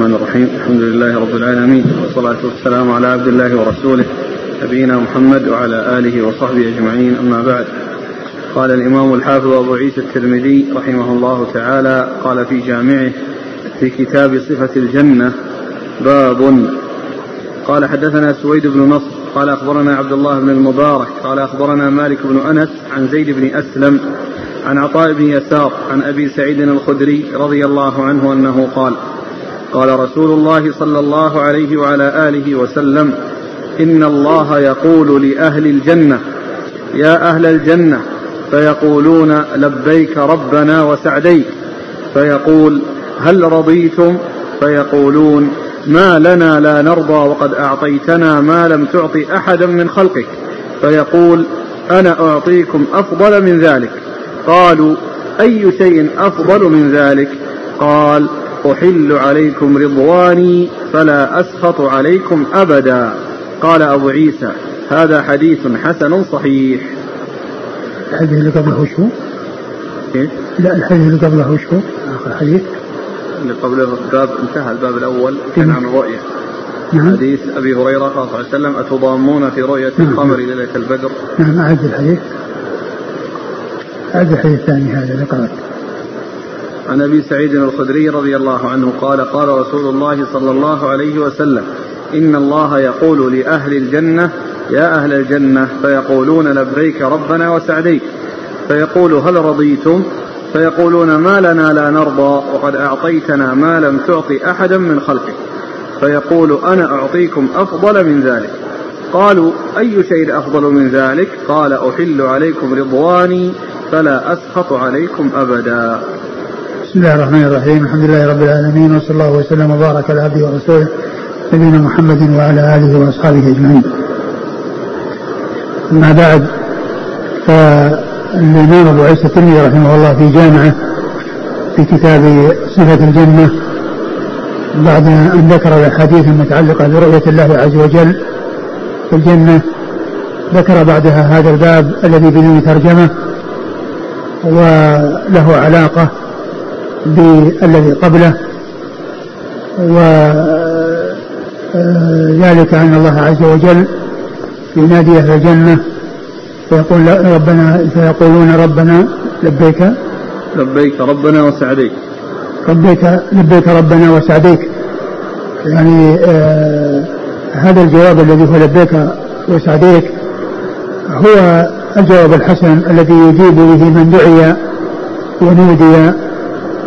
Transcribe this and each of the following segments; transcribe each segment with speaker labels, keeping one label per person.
Speaker 1: الرحمن الرحيم. الحمد لله رب العالمين والصلاة والسلام على عبد الله ورسوله نبينا محمد وعلى آله وصحبه أجمعين أما بعد. قال الإمام الحافظ أبو عيسى الترمذي رحمه الله تعالى قال في جامعه في كتاب صفة الجنة باب. قال حدثنا سويد بن نصر قال أخبرنا عبد الله بن المبارك قال أخبرنا مالك بن أنس عن زيد بن أسلم عن عطاء بن يسار عن أبي سعيد الخدري رضي الله عنه أنه قال قال رسول الله صلى الله عليه وعلى آله وسلم إن الله يقول لأهل الجنة يا أهل الجنة فيقولون لبيك ربنا وسعديك فيقول هل رضيتم؟ فيقولون ما لنا لا نرضى وقد أعطيتنا ما لم تعط أحدا من خلقك فيقول أنا أعطيكم أفضل من ذلك قالوا أي شيء أفضل من ذلك؟ قال أحل عليكم رضواني فلا أسخط عليكم أبدا. قال أبو عيسى هذا حديث حسن صحيح.
Speaker 2: الحديث اللي قبله شو؟
Speaker 1: إيه؟
Speaker 2: لا الحديث اللي قبله شو؟ آخر حديث.
Speaker 1: اللي قبله الباب انتهى الباب الأول. كان عن الرؤية
Speaker 2: نعم.
Speaker 1: حديث أبي هريرة قال صلى الله عليه وسلم أتضامون في رؤية
Speaker 2: نعم.
Speaker 1: القمر ليلة البدر؟
Speaker 2: نعم أعد الحديث. أعد الحديث الثاني هذا اللي قرأت
Speaker 1: عن أبي سعيد الخدري رضي الله عنه قال قال رسول الله صلى الله عليه وسلم إن الله يقول لأهل الجنة يا أهل الجنة فيقولون لبيك ربنا وسعديك. فيقول هل رضيتم؟ فيقولون ما لنا لا نرضى وقد أعطيتنا ما لم تعط أحدا من خلقك. فيقول أنا أعطيكم أفضل من ذلك. قالوا أي شيء أفضل من ذلك؟ قال أحل عليكم رضواني فلا أسخط عليكم أبدا.
Speaker 2: بسم الله الرحمن الرحيم الحمد لله رب العالمين وصلى الله وسلم وبارك على عبده ورسوله نبينا محمد وعلى آله وأصحابه أجمعين. أما بعد فالإمام أبو عيسى الترمذي رحمه الله في جامعه في كتاب صفة الجنة بعد أن ذكر الأحاديث المتعلقة برؤية الله عز وجل في الجنة ذكر بعدها هذا الباب الذي بدون ترجمة وله علاقة بالذي قبله وذلك أن الله عز وجل ينادي أهل الجنة فيقول ربنا فيقولون ربنا لبيك
Speaker 1: لبيك ربنا وسعديك.
Speaker 2: لبيك لبيك ربنا وسعديك. يعني آه هذا الجواب الذي هو لبيك وسعديك هو الجواب الحسن الذي يجيب به من دعي ونودي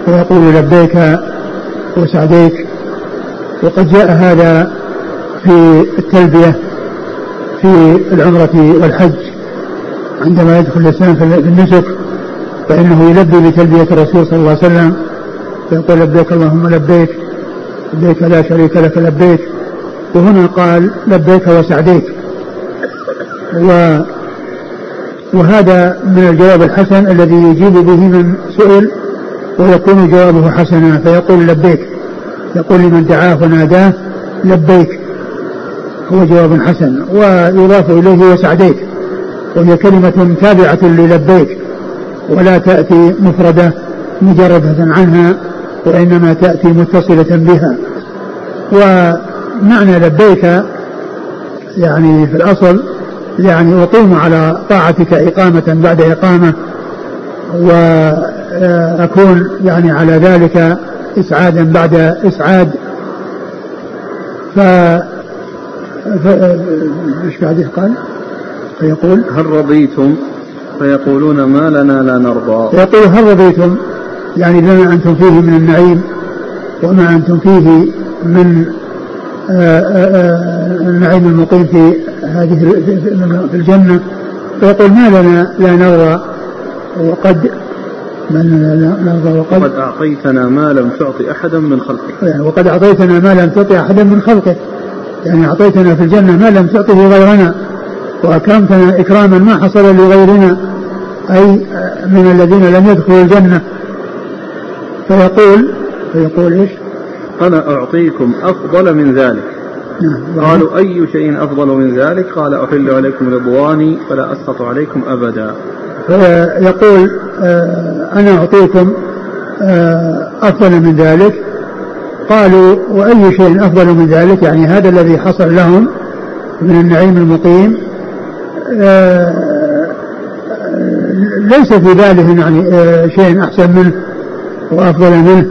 Speaker 2: ويقول لبيك وسعديك وقد جاء هذا في التلبية في العمرة والحج. عندما يدخل الإنسان في النسك فإنه يلبي بتلبية الرسول صلى الله عليه وسلم فيقول لبيك اللهم لبيك لبيك لا شريك لك لبيك. وهنا قال لبيك وسعديك. و وهذا من الجواب الحسن الذي يجيب به من سئل ويكون جوابه حسنا فيقول لبيك. يقول لمن دعاه وناداه لبيك. هو جواب حسن ويضاف إليه وسعديك. وهي كلمة تابعة للبيك. ولا تأتي مفردة مجردة عنها وإنما تأتي متصلة بها. ومعنى لبيك يعني في الأصل يعني أقيم على طاعتك إقامة بعد إقامة وأكون يعني على ذلك إسعادا بعد إسعاد. ف إيش بعد قال؟ فيقول
Speaker 1: هل رضيتم؟ فيقولون ما لنا لا نرضى.
Speaker 2: فيقول هل رضيتم؟ يعني بما أنتم فيه من النعيم وما أنتم فيه من النعيم المقيم في هذه في الجنة. فيقول ما لنا لا نرضى. وقد من وقد
Speaker 1: وقد أعطيتنا ما لم تعط أحدا من خلقك
Speaker 2: يعني وقد أعطيتنا ما لم تعطي أحدا من خلقك يعني أعطيتنا في الجنة ما لم تعطه غيرنا. وأكرمتنا إكراما ما حصل لغيرنا. أي من الذين لم يدخلوا الجنة. فيقول فيقول إيش؟
Speaker 1: أنا أعطيكم أفضل من ذلك.
Speaker 2: نعم.
Speaker 1: قالوا أي شيء أفضل من ذلك؟ قال أحل عليكم رضواني فلا أسخط عليكم أبدا.
Speaker 2: فيقول آه أنا أعطيكم آه أفضل من ذلك. قالوا وأي شيء أفضل من ذلك؟ يعني هذا الذي حصل لهم من النعيم المقيم. آه، ليس في بالهم يعني آه، شيء أحسن منه وأفضل منه.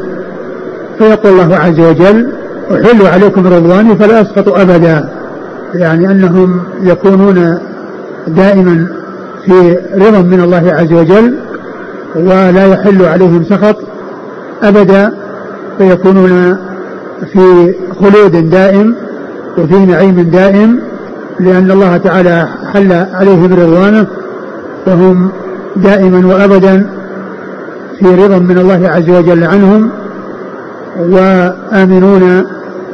Speaker 2: فيقول الله عز وجل أحل عليكم رضواني فلا أسقط أبدا. يعني أنهم يكونون دائما في رضا من الله عز وجل ولا يحل عليهم سخط أبدا فيكونون في خلود دائم وفي نعيم دائم لأن الله تعالى حل عليهم رضوانه وهم دائما وأبدا في رضا من الله عز وجل عنهم وآمنون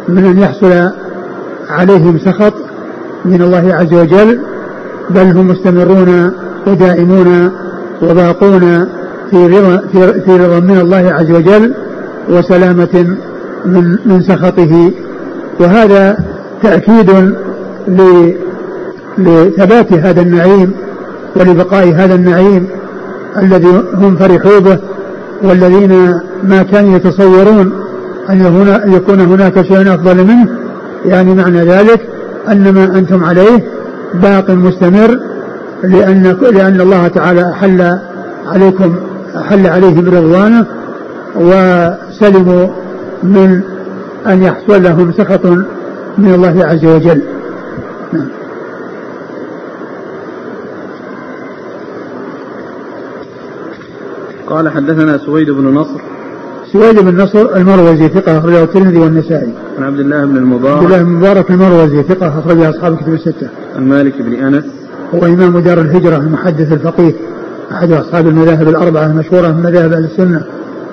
Speaker 2: من أن يحصل عليهم سخط من الله عز وجل. بل هم مستمرون ودائمون وباقون في رضا في رضا من الله عز وجل وسلامة من من سخطه. وهذا تأكيد لثبات هذا النعيم ولبقاء هذا النعيم الذي هم فرحوا به والذين ما كانوا يتصورون أن يكون هناك شيء أفضل منه. يعني معنى ذلك أن ما أنتم عليه باق مستمر لأن لأن الله تعالى أحل عليكم أحل عليهم رضوانه وسلموا من أن يحصل لهم سخط من الله عز وجل.
Speaker 1: قال حدثنا سويد بن نصر
Speaker 2: سويد بن نصر المروزي ثقة أخرجه الترمذي والنسائي.
Speaker 1: عن عبد الله بن المبارك.
Speaker 2: عبد الله بن المبارك المروزي ثقة أخرجه أصحاب الكتب الستة.
Speaker 1: عن مالك بن أنس.
Speaker 2: هو إمام دار الهجرة المحدث الفقيه أحد أصحاب المذاهب الأربعة المشهورة من مذاهب أهل السنة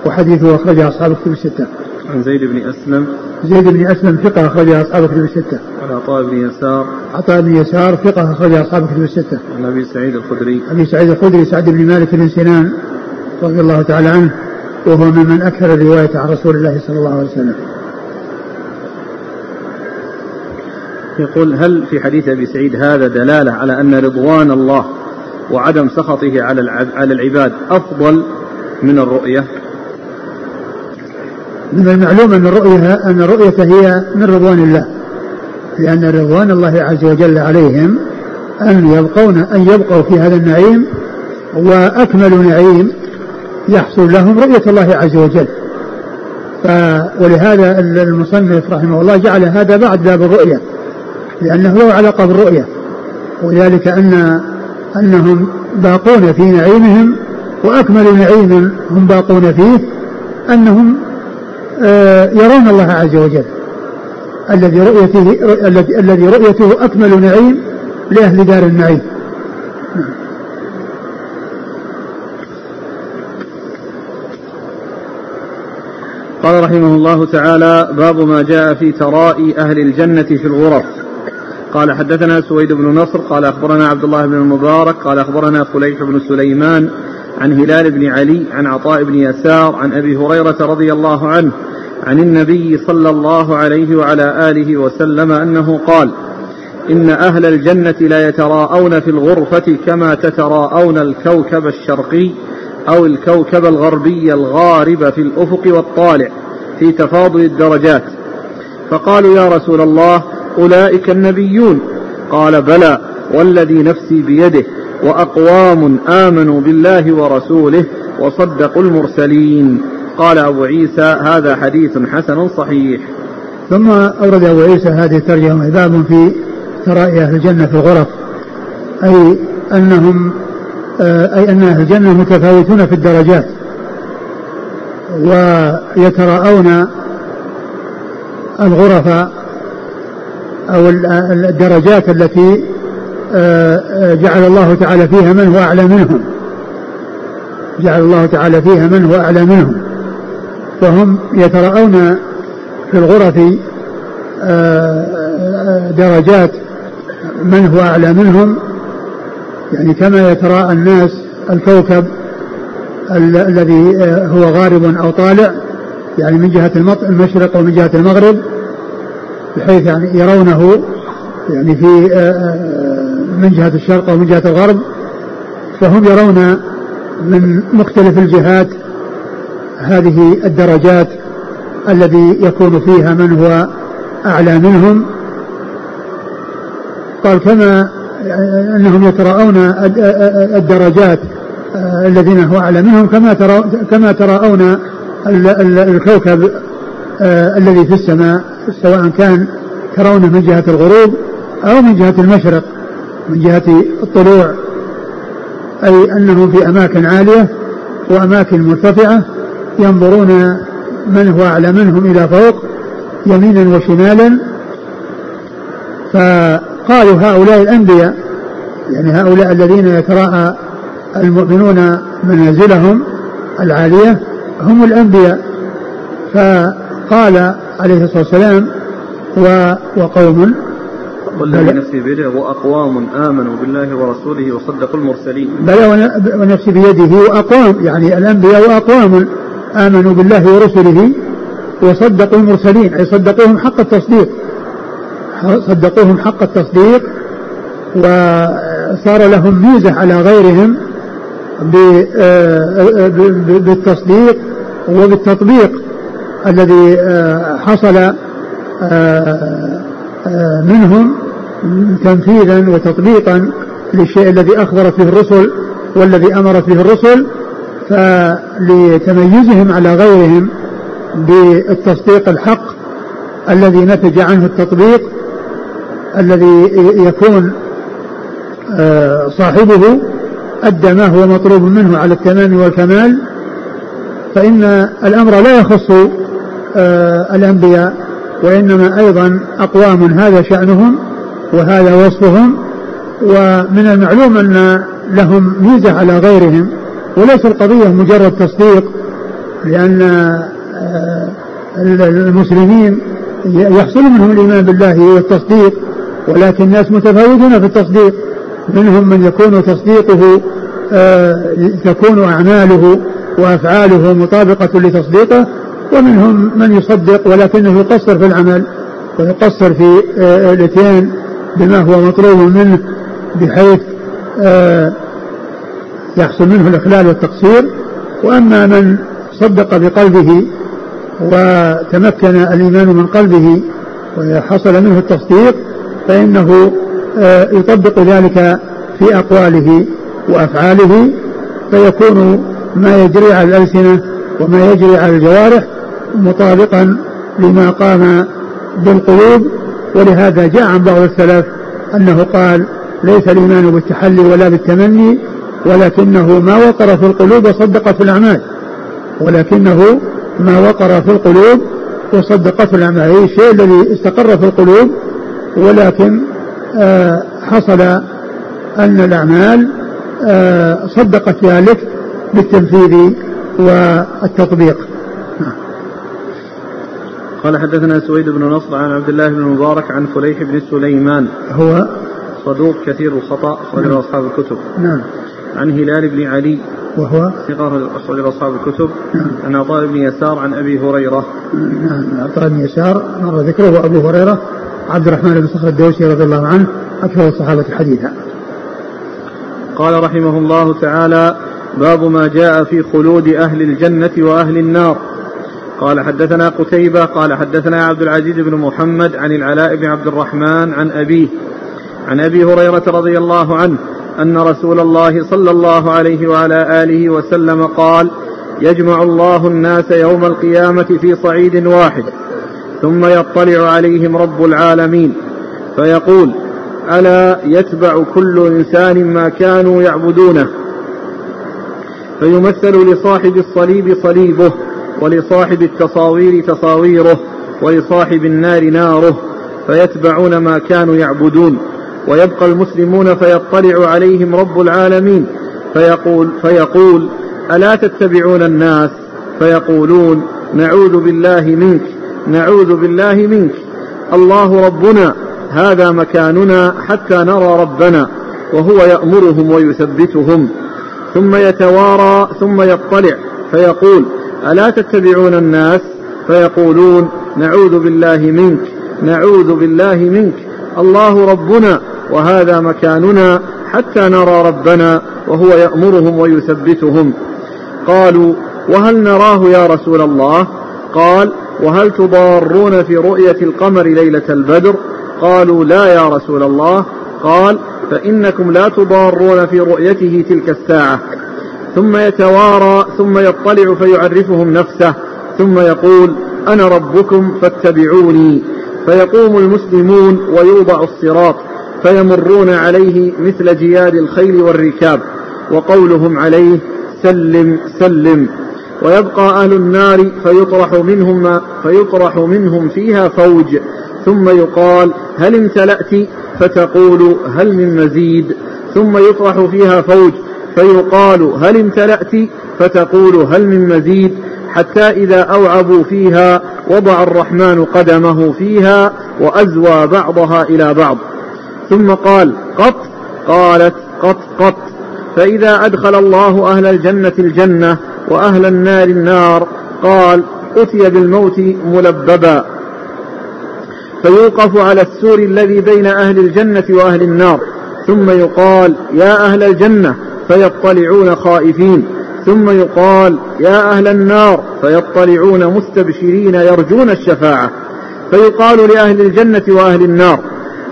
Speaker 2: وحديثه أخرجه أصحاب الكتب الستة.
Speaker 1: عن زيد بن أسلم.
Speaker 2: زيد بن أسلم ثقة أخرجه أصحاب الكتب الستة.
Speaker 1: عن عطاء بن يسار.
Speaker 2: عطاء بن يسار ثقة أخرجه أصحاب الكتب الستة.
Speaker 1: عن أبي سعيد الخدري.
Speaker 2: أبي سعيد الخدري سعد بن مالك بن سنان رضي الله تعالى عنه وهو ممن أكثر الرواية عن رسول الله صلى الله عليه وسلم
Speaker 1: يقول هل في حديث أبي سعيد هذا دلالة على أن رضوان الله وعدم سخطه على على العباد أفضل من الرؤية؟
Speaker 2: من المعلوم أن الرؤية أن الرؤية هي من رضوان الله لأن رضوان الله عز وجل عليهم أن يبقون أن يبقوا في هذا النعيم وأكمل نعيم يحصل لهم رؤية الله عز وجل. ف ولهذا المصنف رحمه الله جعل هذا بعد باب الرؤية لأنه له علاقة بالرؤية. وذلك أن أنهم باقون في نعيمهم وأكمل نعيم هم باقون فيه أنهم آه، يرون الله عز وجل. الذي رؤيته الذي رؤيته أكمل نعيم لأهل دار النعيم.
Speaker 1: قال رحمه الله تعالى باب ما جاء في ترائي أهل الجنة في الغرف. قال حدثنا سويد بن نصر قال أخبرنا عبد الله بن المبارك قال أخبرنا فليح بن سليمان عن هلال بن علي عن عطاء بن يسار عن أبي هريرة رضي الله عنه عن النبي صلى الله عليه وعلى آله وسلم أنه قال إن أهل الجنة لا يتراءون في الغرفة كما تتراءون الكوكب الشرقي. أو الكوكب الغربي الغارب في الأفق والطالع في تفاضل الدرجات. فقالوا يا رسول الله أولئك النبيون. قال بلى والذي نفسي بيده وأقوام آمنوا بالله ورسوله وصدقوا المرسلين. قال أبو عيسى هذا حديث حسن صحيح.
Speaker 2: ثم أورد أبو عيسى هذه الترجمة باب في ترائي أهل الجنة في الغرف أي أنهم أي أن أهل الجنة متفاوتون في الدرجات. ويتراءون الغرف أو الدرجات التي آه، آه، جعل الله تعالى فيها من هو أعلى منهم. جعل الله تعالى فيها من هو أعلى منهم. فهم يتراءون في الغرف درجات من هو أعلى منهم. يعني كما يتراءى الناس الكوكب الذي آه، هو غارب أو طالع يعني من جهة المشرق ومن جهة المغرب بحيث يعني يرونه يعني في آه، آه، من جهة الشرق ومن جهة الغرب فهم يرون من مختلف الجهات هذه الدرجات الذي يكون فيها من هو أعلى منهم. قال كما أنهم يتراءون الدرجات الذين هو أعلى منهم كما ترى كما تراءون الكوكب الذي في السماء سواء كان ترونه من جهة الغروب أو من جهة المشرق من جهة الطلوع. أي أنهم في أماكن عالية وأماكن مرتفعة ينظرون من هو أعلى منهم إلى فوق يمينا وشمالا. فقالوا هؤلاء الأنبياء يعني هؤلاء الذين يتراءى المؤمنون منازلهم العالية هم الأنبياء. فقال عليه الصلاة والسلام وقوم.
Speaker 1: والذي نفسي بيده وأقوام آمنوا بالله ورسوله وصدقوا المرسلين.
Speaker 2: بلى ونفسي بيده وأقوام يعني الأنبياء وأقوام آمنوا بالله ورسله وصدقوا المرسلين أي صدقوهم حق التصديق. صدقوهم حق التصديق وصار لهم ميزة على غيرهم بالتصديق وبالتطبيق الذي حصل منهم تنفيذا وتطبيقا للشيء الذي أخبرت به الرسل والذي أمرت به الرسل فلتميزهم على غيرهم بالتصديق الحق الذي نتج عنه التطبيق الذي يكون آه، صاحبه أدى ما هو مطلوب منه على التمام والكمال فإن الأمر لا يخص آه، الأنبياء وإنما أيضا أقوام هذا شأنهم وهذا وصفهم ومن المعلوم أن لهم ميزة على غيرهم وليس القضية مجرد تصديق لأن آه، المسلمين يحصل منهم الإيمان بالله والتصديق ولكن الناس متفاوتون في التصديق. منهم من يكون تصديقه آه، تكون أعماله وأفعاله مطابقة لتصديقه ومنهم من يصدق ولكنه يقصر في العمل ويقصر في آه، الإتيان بما هو مطلوب منه بحيث آه، يحصل منه الإخلال والتقصير. وأما من صدق بقلبه وتمكن الإيمان من قلبه وحصل منه التصديق فإنه آه، يطبق ذلك في أقواله وأفعاله فيكون ما يجري على الألسنة وما يجري على الجوارح مطابقا لما قام بالقلوب. ولهذا جاء عن بعض السلف أنه قال ليس الإيمان بالتحلي ولا بالتمني ولكنه ما وقر في القلوب وصدق في الأعمال. ولكنه ما وقر في القلوب وصدق في الأعمال. أي الشيء الذي استقر في القلوب ولكن آه، حصل أن الأعمال آه، صدقت ذلك بالتنفيذ والتطبيق.
Speaker 1: قال حدثنا سويد بن نصر عن عبد الله بن المبارك عن فليح بن سليمان.
Speaker 2: هو؟
Speaker 1: صدوق كثير الخطأ أخرج نعم. أصحاب الكتب.
Speaker 2: نعم.
Speaker 1: عن هلال بن علي.
Speaker 2: وهو؟
Speaker 1: ثقة أخرج أصحاب الكتب. نعم. عن عطاء بن يسار عن أبي هريرة.
Speaker 2: نعم. عطاء بن يسار مر ذكره وأبو هريرة. عبد الرحمن بن صخر الدوسي رضي الله عنه أكثر الصحابة حديثا.
Speaker 1: قال رحمه الله تعالى باب ما جاء في خلود أهل الجنة وأهل النار. قال حدثنا قتيبة قال حدثنا عبد العزيز بن محمد عن العلاء بن عبد الرحمن عن أبيه عن أبي هريرة رضي الله عنه أن رسول الله صلى الله عليه وعلى آله وسلم قال يجمع الله الناس يوم القيامة في صعيد واحد. ثم يطلع عليهم رب العالمين فيقول ألا يتبع كل إنسان ما كانوا يعبدونه؟ فيمثل لصاحب الصليب صليبه ولصاحب التصاوير تصاويره ولصاحب النار ناره فيتبعون ما كانوا يعبدون. ويبقى المسلمون فيطلع عليهم رب العالمين. فيقول فيقول ألا تتبعون الناس؟ فيقولون نعوذ بالله منك. نعوذ بالله منك. الله ربنا هذا مكاننا حتى نرى ربنا وهو يأمرهم ويثبتهم. ثم يتوارى ثم يطلع فيقول ألا تتبعون الناس؟ فيقولون نعوذ بالله منك نعوذ بالله منك. الله ربنا وهذا مكاننا حتى نرى ربنا وهو يأمرهم ويثبتهم. قالوا وهل نراه يا رسول الله؟ قال وهل تضارون في رؤية القمر ليلة البدر؟ قالوا لا يا رسول الله. قال فإنكم لا تضارون في رؤيته تلك الساعة. ثم يتوارى ثم يطلع فيعرفهم نفسه. ثم يقول أنا ربكم فاتبعوني. فيقوم المسلمون ويوضع الصراط فيمرون عليه مثل جياد الخيل والركاب. وقولهم عليه سلم سلم. ويبقى أهل النار فيطرح منهم فيطرح منهم فيها فوج. ثم يقال هل امتلأت؟ فتقول هل من مزيد. ثم يطرح فيها فوج. فيقال هل امتلأت؟ فتقول هل من مزيد. حتى إذا أوعبوا فيها وضع الرحمن قدمه فيها وأزوى بعضها إلى بعض. ثم قال قط. قالت قط قط. فإذا أدخل الله أهل الجنة الجنة وأهل النار النار قال أتي بالموت ملببا. فيوقف على السور الذي بين أهل الجنة وأهل النار. ثم يقال يا أهل الجنة فيطلعون خائفين. ثم يقال يا أهل النار فيطلعون مستبشرين يرجون الشفاعة. فيقال لأهل الجنة وأهل النار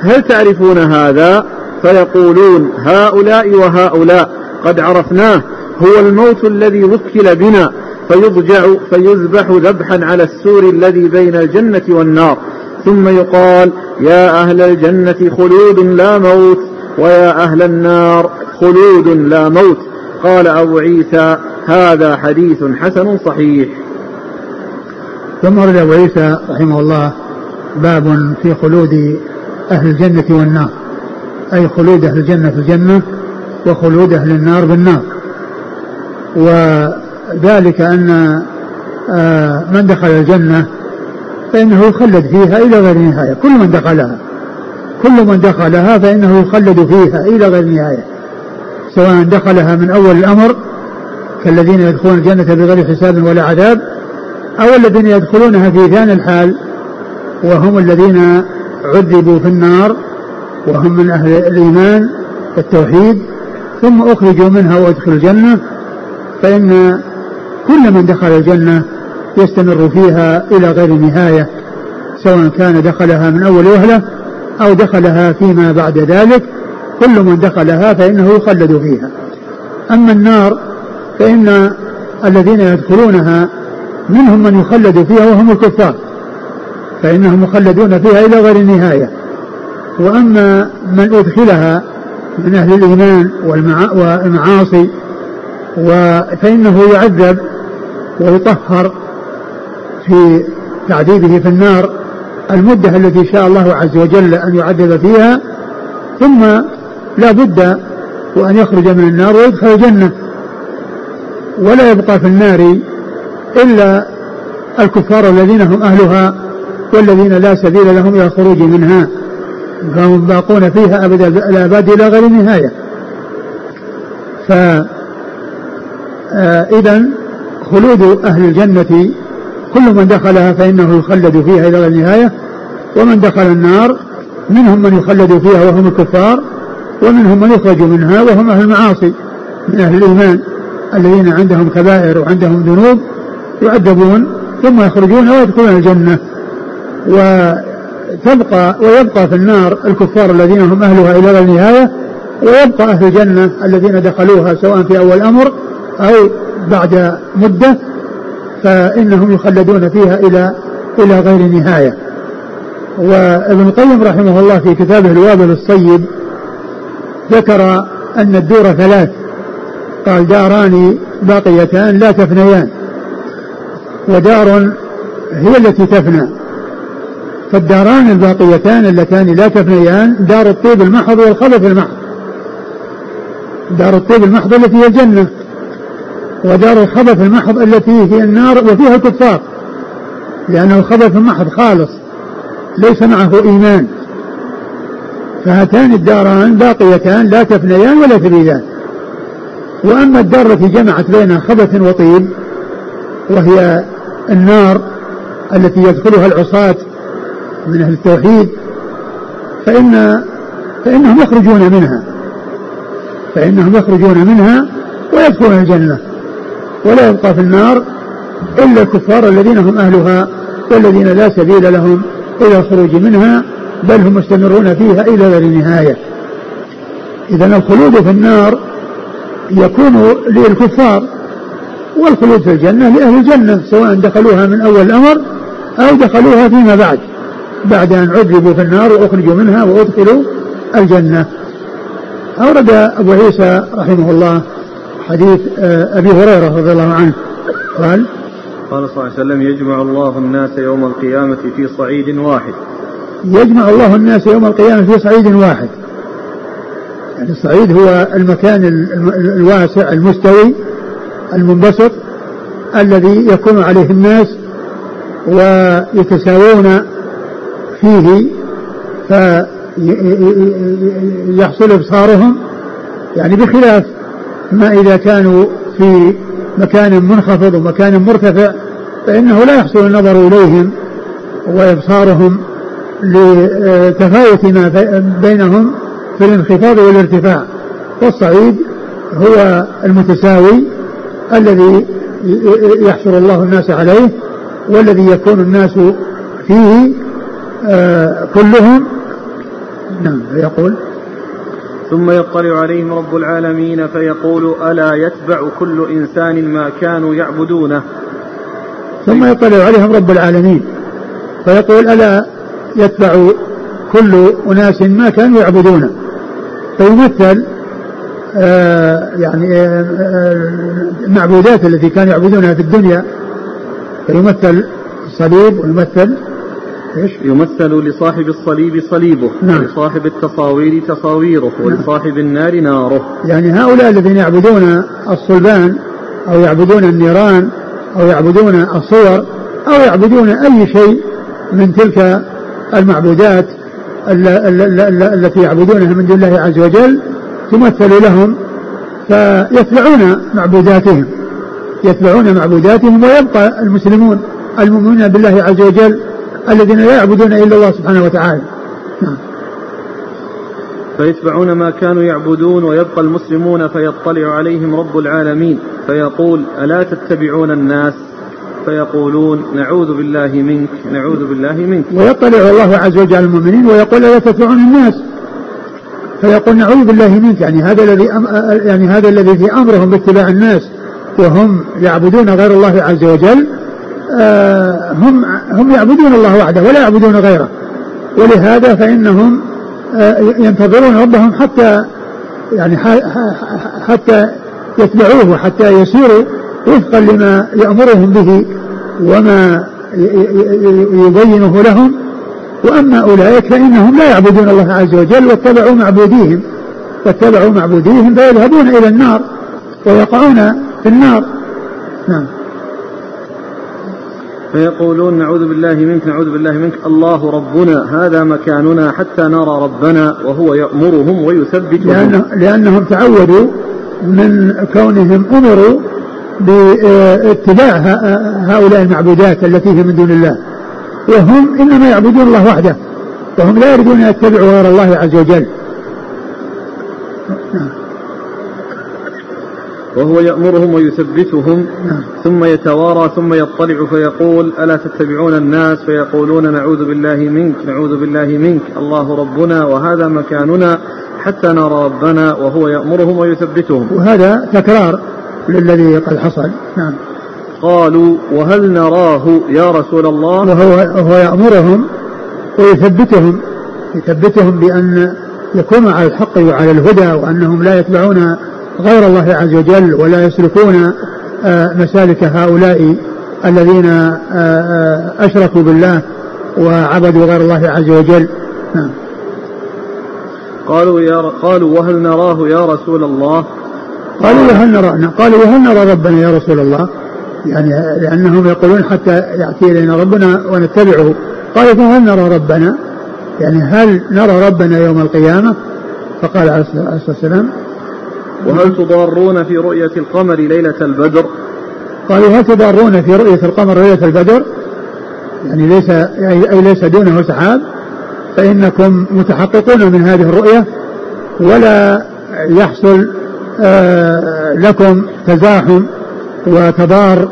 Speaker 1: هل تعرفون هذا؟ فيقولون هؤلاء وهؤلاء قد عرفناه هو الموت الذي وكل بنا فيضجع فيذبح ذبحا على السور الذي بين الجنة والنار. ثم يقال يا أهل الجنة خلود لا موت ويا أهل النار خلود لا موت. قال أبو عيسى هذا حديث حسن صحيح.
Speaker 2: ثم ورد أبو عيسى رحمه الله باب في خلود أهل الجنة والنار. أي خلود أهل الجنة في الجنة وخلود أهل النار بالنار وذلك أن آه، من دخل الجنة فإنه يخلد فيها إلى غير نهاية. كل من دخلها كل من دخلها فإنه يخلد فيها إلى غير نهاية. سواء دخلها من أول الأمر كالذين يدخلون الجنة بغير حساب ولا عذاب أو الذين يدخلونها في ثاني الحال وهم الذين عذبوا في النار وهم من أهل الإيمان والتوحيد ثم أخرجوا منها وأدخلوا الجنة. فإن كل من دخل الجنة يستمر فيها إلى غير نهاية سواء كان دخلها من أول وهلة أو دخلها فيما بعد ذلك. كل من دخلها فإنه يخلد فيها. أما النار فإن الذين يدخلونها منهم من يخلد فيها وهم الكفار فإنهم مخلدون فيها إلى غير النهاية وأما من أدخلها من أهل الإيمان والمعاصي فإنه يعذب ويطهر في تعذيبه في النار المدة التي شاء الله عز وجل أن يعذب فيها ثم لا بد وأن يخرج من النار ويدخل الجنة. ولا يبقى في النار إلا الكفار الذين هم أهلها والذين لا سبيل لهم إلى الخروج منها. فهم باقون فيها أبد الآباد إلى غير نهاية آه، إذا خلود أهل الجنة كل من دخلها فإنه يخلد فيها إلى النهاية ومن دخل النار منهم من يخلد فيها وهم الكفار ومنهم من يخرج منها وهم أهل المعاصي من أهل الإيمان الذين عندهم كبائر وعندهم ذنوب يعذبون ثم يخرجون ويدخلون الجنة. وتبقى ويبقى في النار الكفار الذين هم أهلها إلى النهاية ويبقى أهل الجنة الذين دخلوها سواء في أول أمر أو بعد مدة فإنهم يخلدون فيها إلى إلى غير نهاية. وابن القيم رحمه الله في كتابه الوابل الصيب ذكر أن الدور ثلاث. قال داران باقيتان لا تفنيان ودار هي التي تفنى. فالداران الباقيتان اللتان لا تفنيان دار الطيب المحض والخبث المحض. دار الطيب المحض التي هي الجنة ودار الخبث المحض التي هي النار وفيها الكفار. لأنه الخبث المحض خالص ليس معه إيمان. فهاتان الداران باقيتان لا تفنيان ولا تبيدان. وأما الدار التي جمعت بين خبث وطيب وهي النار التي يدخلها العصاة من أهل التوحيد فإن فإنهم يخرجون منها. فإنهم يخرجون منها ويدخلون الجنة ولا يبقى في النار إلا الكفار الذين هم أهلها والذين لا سبيل لهم إلى الخروج منها بل هم مستمرون فيها إلى غير نهاية. إذا الخلود في النار يكون للكفار والخلود في الجنة لأهل الجنة سواء دخلوها من أول الأمر أو دخلوها فيما بعد. بعد أن عذبوا في النار وأخرجوا منها وأدخلوا الجنة. أورد أبو عيسى رحمه الله حديث آه، أبي هريرة رضي الله عنه. قال
Speaker 1: قال صلى الله عليه وسلم يجمع الله الناس يوم القيامة في صعيد واحد.
Speaker 2: يجمع الله الناس يوم القيامة في صعيد واحد. يعني الصعيد هو المكان الواسع المستوي المنبسط الذي يكون عليه الناس ويتساوون فيه فيحصل إبصارهم. يعني بخلاف ما إذا كانوا في مكان منخفض ومكان مرتفع فإنه لا يحصل النظر إليهم وإبصارهم لتفاوت ما بينهم في الانخفاض والارتفاع. والصعيد هو المتساوي الذي يحشر الله الناس عليه والذي يكون الناس فيه كلهم؟ نعم يقول.
Speaker 1: ثم يطلع عليهم رب العالمين فيقول ألا يتبع كل إنسان ما كانوا يعبدونه؟
Speaker 2: ثم يطلع عليهم رب العالمين فيقول ألا يتبع كل أناس ما كانوا يعبدونه؟ فيمثل آه يعني آه المعبودات التي كانوا يعبدونها في الدنيا فيمثل الصليب ويمثل
Speaker 1: إيش؟ يمثل لصاحب الصليب صليبه نعم. ولصاحب التصاوير تصاويره نعم. ولصاحب النار ناره
Speaker 2: يعني هؤلاء الذين يعبدون الصلبان أو يعبدون النيران أو يعبدون الصور أو يعبدون أي شيء من تلك المعبودات التي يعبدونها من دون الله عز وجل تمثل لهم فيتبعون معبوداتهم يتبعون معبوداتهم ويبقى المسلمون المؤمنون بالله عز وجل الذين لا يعبدون إلا الله سبحانه وتعالى. نعم.
Speaker 1: فيتبعون ما كانوا يعبدون ويبقى المسلمون فيطلع عليهم رب العالمين. فيقول ألا تتبعون الناس؟ فيقولون نعوذ بالله منك نعوذ بالله منك.
Speaker 2: ويطلع الله عز وجل على المؤمنين ويقول لا تتبعون الناس؟ فيقول نعوذ بالله منك. يعني هذا الذي يعني هذا الذي في أمرهم باتباع الناس وهم يعبدون غير الله عز وجل هم هم يعبدون الله وحده ولا يعبدون غيره. ولهذا فإنهم آه، ينتظرون ربهم حتى يعني حتى يتبعوه وحتى يسيروا وفقا لما يأمرهم به وما يبينه لهم. وأما أولئك فإنهم لا يعبدون الله عز وجل واتبعوا معبوديهم واتبعوا معبوديهم فيذهبون إلى النار ويقعون في النار. نعم.
Speaker 1: فيقولون نعوذ بالله منك نعوذ بالله منك. الله ربنا هذا مكاننا حتى نرى ربنا وهو يأمرهم ويثبتهم
Speaker 2: لأنه لأنهم تعودوا من كونهم أمروا باتباع هؤلاء المعبودات التي هي من دون الله. وهم إنما يعبدون الله وحده وهم لا يريدون أن يتبعوا غير الله عز وجل.
Speaker 1: نعم. وهو يأمرهم ويثبتهم. ثم يتوارى ثم يطلع فيقول ألا تتبعون الناس؟ فيقولون نعوذ بالله منك نعوذ بالله منك الله ربنا وهذا مكاننا حتى نرى ربنا. وهو يأمرهم ويثبتهم.
Speaker 2: وهذا تكرار للذي قد حصل. نعم.
Speaker 1: قالوا وهل نراه يا رسول الله؟
Speaker 2: وهو, وهو يأمرهم ويثبتهم يثبتهم بأن يكونوا على الحق وعلى الهدى وأنهم لا يتبعون غير الله عز وجل ولا يسلكون آه، مسالك هؤلاء الذين آه، آه، أشركوا بالله وعبدوا غير الله عز وجل. نعم.
Speaker 1: قالوا يا قالوا وهل نراه يا رسول الله؟
Speaker 2: قالوا وهل نرى قالوا وهل نرى ربنا يا رسول الله؟ يعني لأنهم يقولون حتى يأتي إلينا ربنا ونتبعه. قالوا فهل نرى ربنا؟ يعني هل نرى ربنا يوم القيامة؟ فقال عليه الصلاة والسلام
Speaker 1: وهل تضارون في رؤية القمر ليلة البدر؟
Speaker 2: قالوا هل تضارون في رؤية القمر ليلة البدر؟ يعني ليس أي ليس دونه سحاب فإنكم متحققون من هذه الرؤية ولا يحصل آه، لكم تزاحم وتضار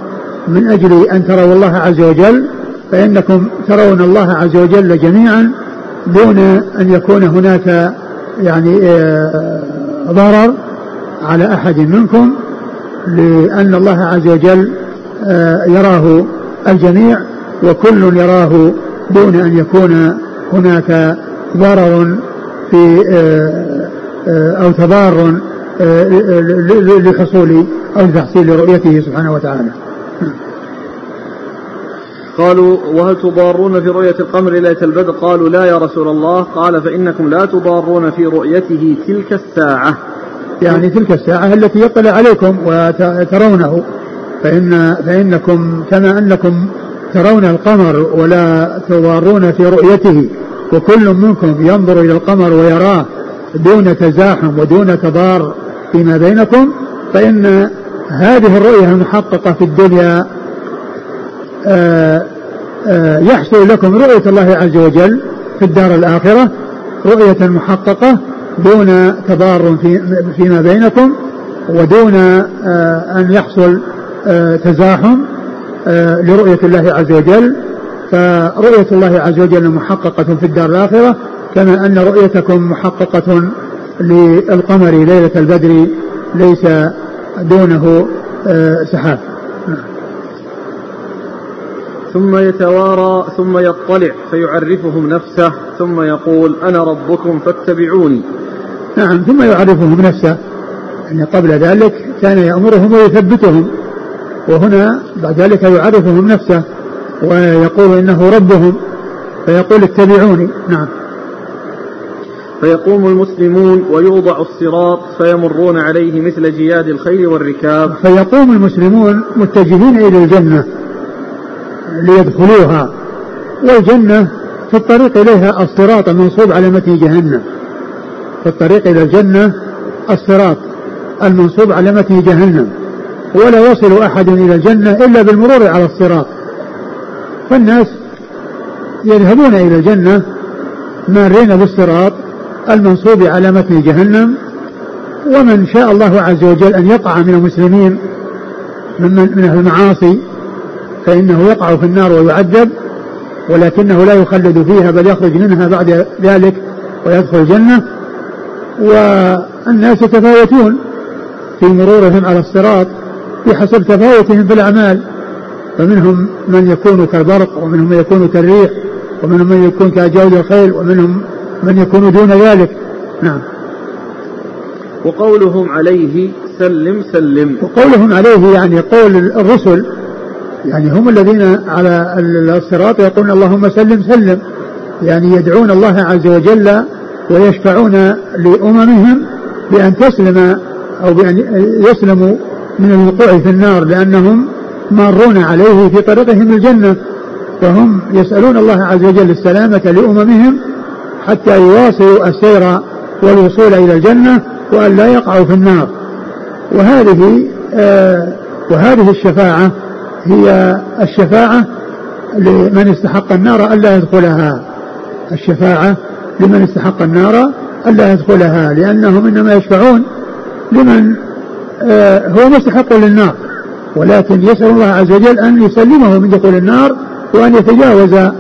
Speaker 2: من أجل أن تروا الله عز وجل فإنكم ترون الله عز وجل جميعا دون أن يكون هناك يعني آه، ضرر. على أحد منكم لأن الله عز وجل آه، يراه الجميع وكل يراه دون أن يكون هناك ضرر في آه، أو تضار لحصول أو لتحصيل رؤيته سبحانه وتعالى.
Speaker 1: قالوا وهل تضارون في رؤية القمر ليلة البدر قالوا لا يا رسول الله. قال فإنكم لا تضارون في رؤيته تلك الساعة.
Speaker 2: يعني تلك الساعة التي يطلع عليكم وترونه فإن فإنكم كما أنكم ترون القمر ولا تضارون في رؤيته وكل منكم ينظر إلى القمر ويراه دون تزاحم ودون تضار فيما بينكم فإن هذه الرؤية المحققة في الدنيا آه، آه، يحصل لكم رؤية الله عز وجل في الدار الآخرة رؤية محققة دون تضار في فيما بينكم ودون آه، أن يحصل تزاحم لرؤية الله عز وجل. فرؤية الله عز وجل محققة في الدار الآخرة كما أن رؤيتكم محققة للقمر ليلة البدر ليس دونه سحاب.
Speaker 1: ثم يتوارى ثم يطلع فيعرفهم نفسه ثم يقول أنا ربكم فاتبعوني.
Speaker 2: نعم ثم يعرفهم نفسه يعني قبل ذلك كان يأمرهم ويثبتهم. وهنا بعد ذلك يعرفهم نفسه. ويقول إنه ربهم. فيقول اتبعوني. نعم.
Speaker 1: فيقوم المسلمون ويوضع الصراط فيمرون عليه مثل جياد الخيل والركاب.
Speaker 2: فيقوم المسلمون متجهين إلى الجنة. ليدخلوها. والجنة في الطريق إليها الصراط المنصوب على متن جهنم. في الطريق إلى الجنة الصراط المنصوب على متن جهنم. ولا يصل أحد إلى الجنة إلا بالمرور على الصراط. فالناس يذهبون إلى الجنة مارين بالصراط المنصوب على متن جهنم. ومن شاء الله عز وجل أن يقع من المسلمين من, من المعاصي فإنه يقع في النار ويعذب ولكنه لا يخلد فيها بل يخرج منها بعد ذلك ويدخل الجنة. والناس يتفاوتون في مرورهم على الصراط بحسب تفاوتهم في الأعمال. فمنهم من يكون كالبرق ومنهم من يكون كالريح ومنهم من يكون كجود الخيل ومنهم من يكون دون ذلك. نعم.
Speaker 1: وقولهم عليه سلم سلم.
Speaker 2: وقولهم عليه يعني قول الرسل يعني هم الذين على الصراط يقولون اللهم سلم سلم. يعني يدعون الله عز وجل ويشفعون لأممهم بأن تسلم أو بأن يسلموا من الوقوع في النار لأنهم مارون عليه في طريقهم الجنة. فهم يسألون الله عز وجل السلامة لأممهم حتى يواصلوا السير والوصول إلى الجنة وأن لا يقعوا في النار. وهذه آه وهذه الشفاعة هي الشفاعة لمن استحق النار ألا يدخلها. الشفاعة لمن استحق النار ألا يدخلها لأنهم إنما يشفعون لمن آه هو مستحق للنار ولكن يسأل الله عز وجل أن يسلمه من دخول النار وأن يتجاوز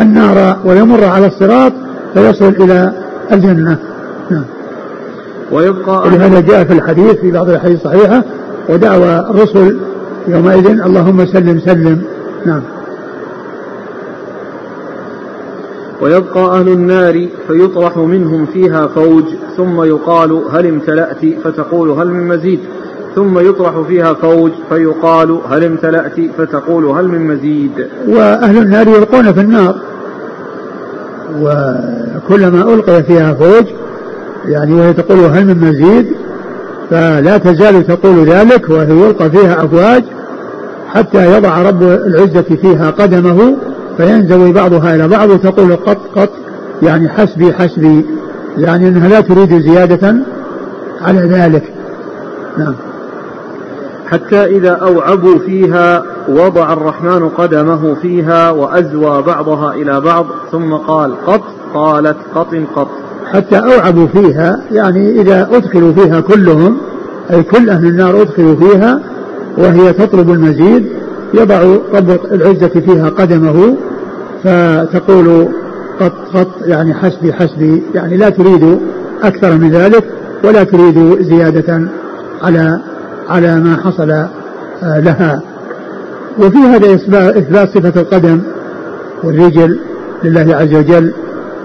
Speaker 2: النار ويمر على الصراط فيصل إلى الجنة. نعم. ويبقى ولهذا جاء في الحديث في بعض الأحاديث الصحيحة ودعوى الرسل يومئذ اللهم سلم سلم. نعم.
Speaker 1: ويبقى أهل النار فيطرح منهم فيها فوج ثم يقال هل امتلأت؟ فتقول هل من مزيد. ثم يطرح فيها فوج فيقال هل امتلأت؟ فتقول هل من مزيد.
Speaker 2: وأهل النار يلقون في النار. وكلما ألقي فيها فوج يعني وهي تقول هل من مزيد فلا تزال تقول ذلك وهي يلقى فيها أفواج حتى يضع رب العزة فيها قدمه فينزوي بعضها إلى بعض وتقول قط قط يعني حسبي حسبي يعني أنها لا تريد زيادة على ذلك. نعم.
Speaker 1: حتى إذا أوعبوا فيها وضع الرحمن قدمه فيها وأزوى بعضها إلى بعض ثم قال قط قالت قط قط.
Speaker 2: حتى أوعبوا فيها يعني إذا أدخلوا فيها كلهم أي كل أهل النار أدخلوا فيها وهي تطلب المزيد يضع رب العزة فيها قدمه فتقول قط قط يعني حسبي حسبي يعني لا تريد أكثر من ذلك ولا تريد زيادة على على ما حصل آه، لها. وفي هذا إثبات صفة القدم والرجل لله عز وجل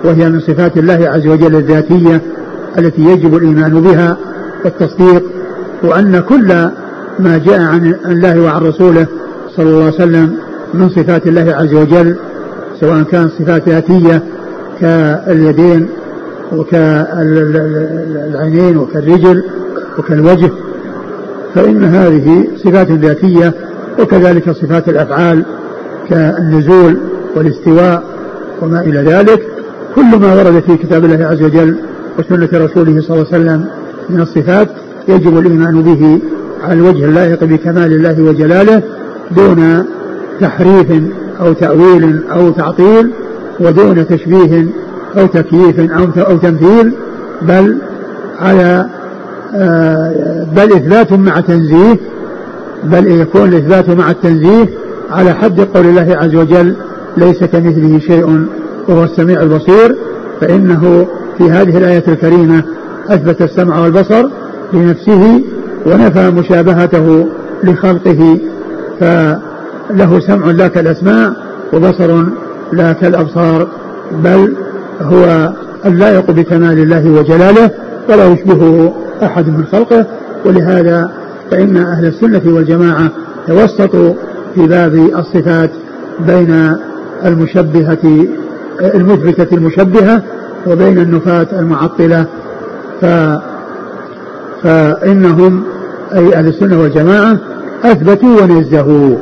Speaker 2: وهي من صفات الله عز وجل الذاتية التي يجب الإيمان بها والتصديق وأن كل ما جاء عن الله وعن رسوله صلى الله عليه وسلم من صفات الله عز وجل سواء كان صفات ذاتية كاليدين وكالعينين وكالرجل وكالوجه فإن هذه صفات ذاتية وكذلك صفات الأفعال كالنزول والاستواء وما إلى ذلك كل ما ورد في كتاب الله عز وجل وسنة رسوله صلى الله عليه وسلم من الصفات يجب الإيمان به على الوجه اللائق بكمال الله وجلاله دون تحريف أو تأويل أو تعطيل ودون تشبيه أو تكييف أو أو تمثيل بل على آه، بل إثبات مع تنزيه بل يكون الإثبات مع التنزيه على حد قول الله عز وجل ليس كمثله شيء. وهو السميع البصير فإنه في هذه الآية الكريمة أثبت السمع والبصر لنفسه ونفى مشابهته لخلقه فله سمع لا كالأسماع وبصر لا كالأبصار بل هو اللائق بكمال الله وجلاله ولا يشبهه أحد من خلقه ولهذا فإن أهل السنة والجماعة توسطوا في باب الصفات بين المشبهة المثبتة المشبهة وبين النفاة المعطلة. ف فإنهم أي أهل السنة والجماعة أثبتوا ونزهوا.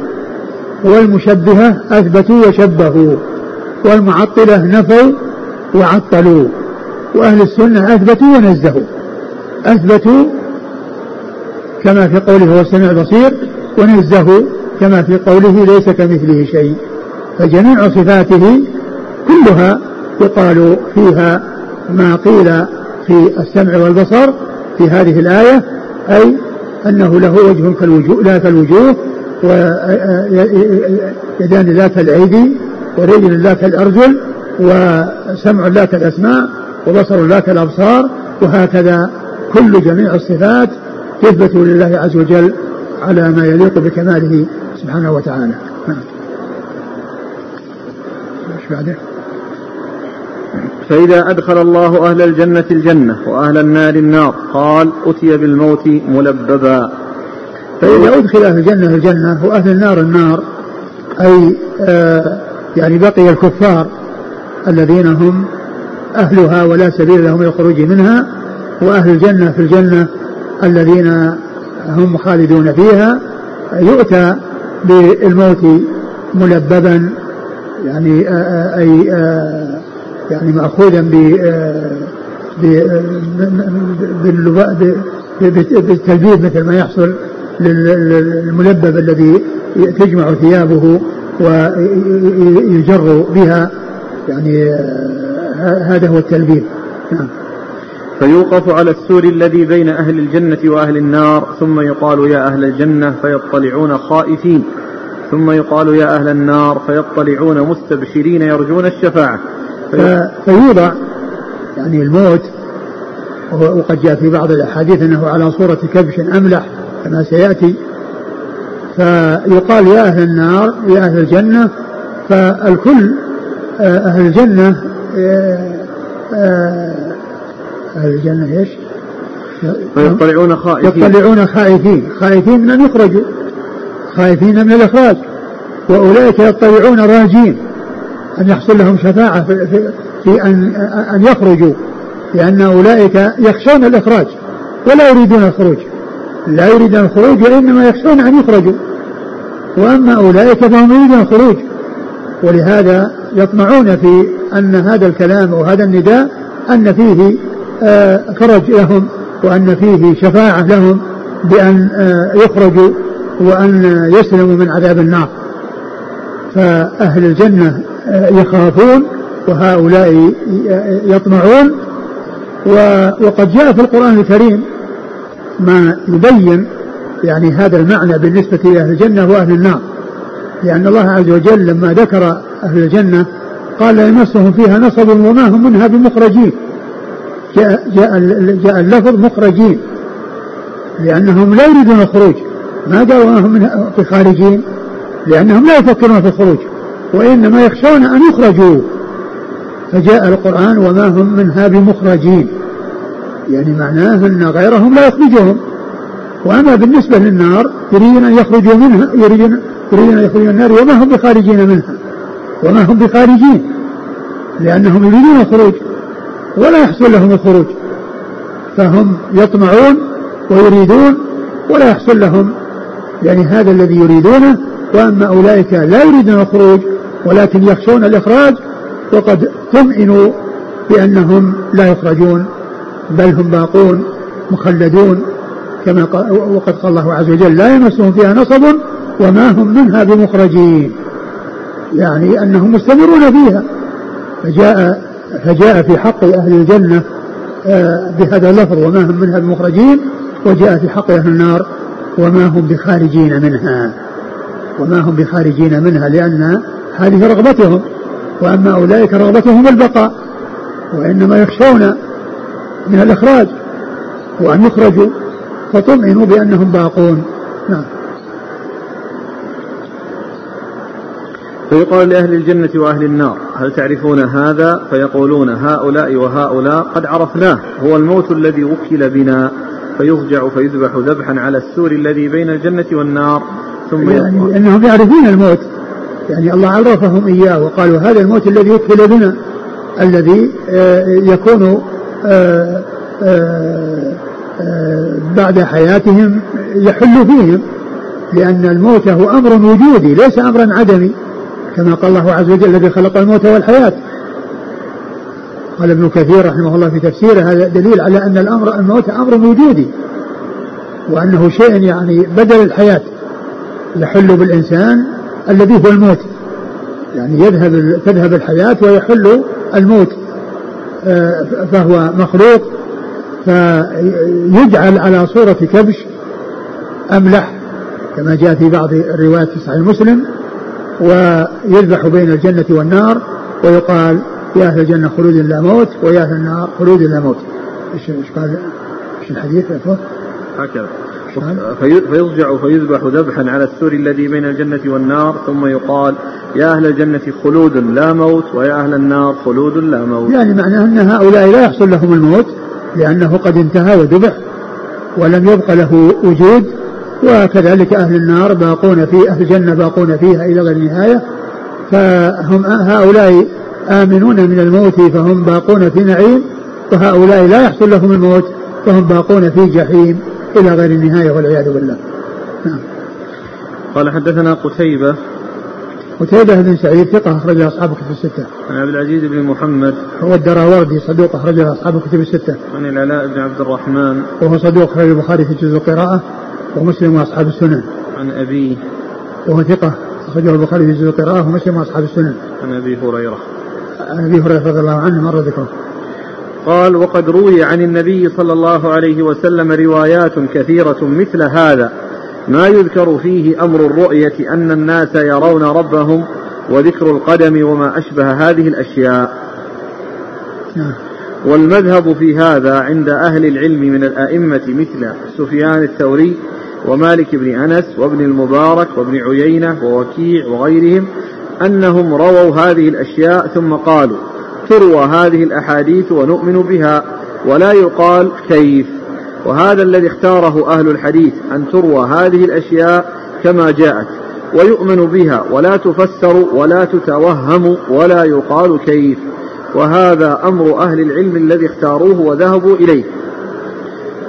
Speaker 2: والمشبهة أثبتوا وشبهوا. والمعطلة نفوا وعطلوا. وأهل السنة أثبتوا ونزهوا. أثبتوا كما في قوله هو السميع البصير ونزهوا كما في قوله ليس كمثله شيء فجميع صفاته كلها يقال فيها ما قيل في السمع والبصر في هذه الآية أي أنه له وجه كالوجوه لا كالوجوه ويدان لا كالأيدي ورجل لا كالأرجل وسمع لا كالأسماع وبصر لا كالأبصار وهكذا كل جميع الصفات تثبت لله عز وجل على ما يليق بكماله سبحانه وتعالى نعم. إيش بعده؟
Speaker 1: فإذا أدخل الله أهل الجنة الجنة وأهل النار النار قال أتي بالموت ملببا.
Speaker 2: فإذا أدخل أهل الجنة الجنة وأهل النار النار أي آه يعني بقي الكفار الذين هم أهلها ولا سبيل لهم للخروج منها وأهل الجنة في الجنة الذين هم خالدون فيها يؤتى بالموت ملببا يعني آه، آه، أي آه، يعني مأخوذا ب بالتلبيب مثل ما يحصل للملبب الذي تجمع ثيابه ويجر بها. يعني هذا هو التلبيب نعم.
Speaker 1: فيوقف على السور الذي بين أهل الجنة وأهل النار ثم يقال يا أهل الجنة فيطلعون خائفين. ثم يقال يا أهل النار فيطلعون مستبشرين يرجون الشفاعة.
Speaker 2: فيوضع يعني الموت وقد جاء في بعض الأحاديث أنه على صورة كبش أملح كما سيأتي. فيقال يا أهل النار يا أهل الجنة. فالكل آه، أهل الجنة آه، آه، أهل الجنة إيش؟
Speaker 1: فيطلعون خائفين.
Speaker 2: يطلعون خائفين. خائفين من أن يخرجوا خائفين من الإخراج. وأولئك يطلعون راجين. أن يحصل لهم شفاعة في, في, في أن أن يخرجوا لأن أولئك يخشون الإخراج ولا يريدون الخروج. لا يريدون الخروج وإنما يخشون أن يخرجوا. وأما أولئك فهم يريدون الخروج. ولهذا يطمعون في أن هذا الكلام وهذا النداء أن فيه آه، فرج لهم وأن فيه شفاعة لهم بأن آه، يخرجوا وأن يسلموا من عذاب النار. فأهل الجنة يخافون وهؤلاء يطمعون وقد جاء في القرآن الكريم ما يبين يعني هذا المعنى بالنسبة إلى أهل الجنة وأهل النار. لأن الله عز وجل لما ذكر أهل الجنة قال يمسهم فيها نصب وما هم منها بمخرجين. جاء, جاء, جاء اللفظ مخرجين. لأنهم لا يريدون الخروج. ما قالوا هم منها بخارجين لأنهم لا يفكرون في الخروج. وإنما يخشون أن يخرجوا. فجاء القرآن وما هم منها بمخرجين. يعني معناه أن غيرهم لا يخرجهم. وأما بالنسبة للنار يريدون أن يخرجوا منها يريدون يريدون أن يخرجوا النار وما هم بخارجين منها. وما هم بخارجين. لأنهم يريدون الخروج. ولا يحصل لهم الخروج. فهم يطمعون ويريدون ولا يحصل لهم. يعني هذا الذي يريدونه وأما أولئك لا يريدون الخروج. ولكن يخشون الإخراج وقد طمئنوا بأنهم لا يخرجون بل هم باقون مخلدون كما وقد قال الله عز وجل لا يمسهم فيها نصب وما هم منها بمخرجين. يعني أنهم مستمرون فيها. فجاء فجاء في حق أهل الجنة آه، بهذا اللفظ وما هم منها بمخرجين وجاء في حق أهل النار وما هم بخارجين منها. وما هم بخارجين منها لأن هذه رغبتهم وأما أولئك رغبتهم البقاء وإنما يخشون من الإخراج وأن يخرجوا فطمئنوا بأنهم باقون. نعم.
Speaker 1: فيقال لأهل الجنة وأهل النار هل تعرفون هذا؟ فيقولون هؤلاء وهؤلاء قد عرفناه هو الموت الذي وكل بنا فيضجع فيذبح ذبحا على السور الذي بين الجنة والنار ثم
Speaker 2: يعني أنهم يعرفون الموت. يعني الله عرفهم إياه وقالوا هذا الموت الذي وكل بنا الذي آه، يكون آه، آه، بعد حياتهم يحل فيهم لأن الموت هو أمر وجودي ليس أمرا عدمي كما قال الله عز وجل الذي خلق الموت والحياة. قال ابن كثير رحمه الله في تفسيره هذا دليل على أن الأمر الموت أمر وجودي وأنه شيء يعني بدل الحياة يحل بالإنسان الذي هو الموت. يعني يذهب تذهب الحياة ويحل الموت. آه، فهو مخلوق فيجعل على صورة كبش أملح كما جاء في بعض الروايات في صحيح مسلم ويذبح بين الجنة والنار ويقال يا أهل الجنة خلود لا موت ويا أهل النار خلود لا موت. إيش إيش قال إيش الحديث
Speaker 1: هكذا. فيضجع فيذبح ذبحا على السور الذي بين الجنة والنار ثم يقال يا أهل الجنة خلود لا موت ويا أهل النار خلود لا موت.
Speaker 2: يعني معناه أن هؤلاء لا يحصل لهم الموت لأنه قد انتهى وذبح ولم يبق له وجود وكذلك أهل النار باقون في أهل الجنة باقون فيها إلى غير نهاية فهم هؤلاء آمنون من الموت فهم باقون في نعيم وهؤلاء لا يحصل لهم الموت فهم باقون في جحيم. إلى غير النهاية والعياذ بالله نعم.
Speaker 1: قال حدثنا قتيبة
Speaker 2: قتيبة بن سعيد ثقة أخرج أصحاب الكتب الستة.
Speaker 1: عن عبد العزيز بن محمد
Speaker 2: هو الدراوردي صدوق أخرج أصحاب الكتب الستة.
Speaker 1: عن العلاء بن عبد الرحمن
Speaker 2: وهو صدوق أخرج البخاري في جزء القراءة ومسلم وأصحاب السنن.
Speaker 1: عن أبيه
Speaker 2: وهو ثقة أخرجه البخاري في جزء القراءة ومسلم وأصحاب السنن.
Speaker 1: عن أبي هريرة.
Speaker 2: عن أبي هريرة رضي الله عنه مر ذكره.
Speaker 1: قال وقد روي عن النبي صلى الله عليه وسلم روايات كثيرة مثل هذا ما يذكر فيه أمر الرؤية أن الناس يرون ربهم وذكر القدم وما أشبه هذه الأشياء. والمذهب في هذا عند أهل العلم من الأئمة مثل سفيان الثوري ومالك بن أنس وابن المبارك وابن عيينة ووكيع وغيرهم أنهم رووا هذه الأشياء ثم قالوا تروى هذه الأحاديث ونؤمن بها ولا يقال كيف. وهذا الذي اختاره أهل الحديث أن تروى هذه الأشياء كما جاءت ويؤمن بها ولا تفسر ولا تتوهم ولا يقال كيف. وهذا أمر أهل العلم الذي اختاروه وذهبوا إليه.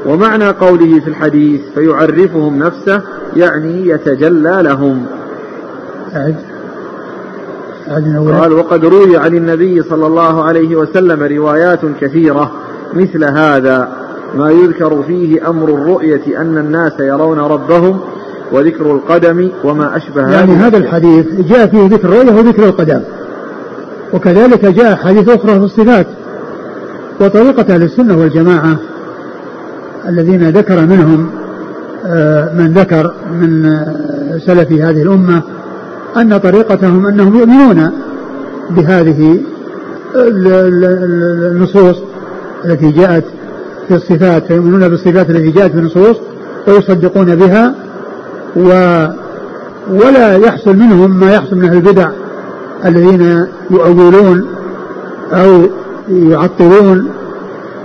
Speaker 1: ومعنى قوله في الحديث فيعرفهم نفسه يعني يتجلى لهم. قال وقد روي عن النبي صلى الله عليه وسلم روايات كثيرة مثل هذا ما يذكر فيه أمر الرؤية أن الناس يرون ربهم وذكر القدم وما أشبه
Speaker 2: يعني هذا الحديث جاء فيه ذكر الرؤية وذكر القدم وكذلك جاء حديث أخرى في الصفات. وطريقة أهل السنة والجماعة الذين ذكر منهم آه، من ذكر من آه، سلف هذه الأمة أن طريقتهم أنهم يؤمنون بهذه النصوص التي جاءت في الصفات فيؤمنون بالصفات التي جاءت في النصوص ويصدقون بها و ولا يحصل منهم ما يحصل من أهل البدع الذين يؤولون أو يعطلون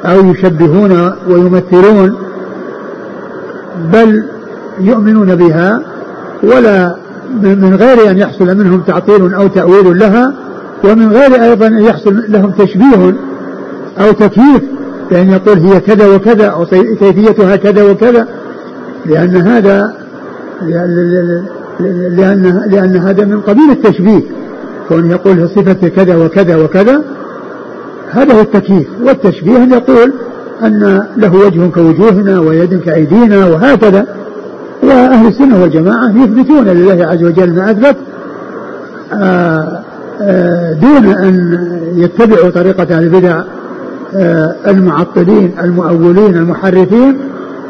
Speaker 2: أو يشبهون ويمثلون بل يؤمنون بها ولا من غير أن يحصل منهم تعطيل أو تأويل لها ومن غير أيضا أن يحصل لهم تشبيه أو تكييف بان يقول هي كذا وكذا أو كيفيتها كذا وكذا. لأن هذا لأن لأن هذا من قبيل التشبيه. كون يقول صفة كذا وكذا وكذا هذا هو التكييف. والتشبيه أن يقول أن له وجه كوجوهنا ويد كأيدينا وهكذا. وأهل السنة والجماعة يثبتون لله عز وجل ما أثبت آه، آه، دون أن يتبعوا طريقة أهل البدع آه، المعطلين المؤولين المحرفين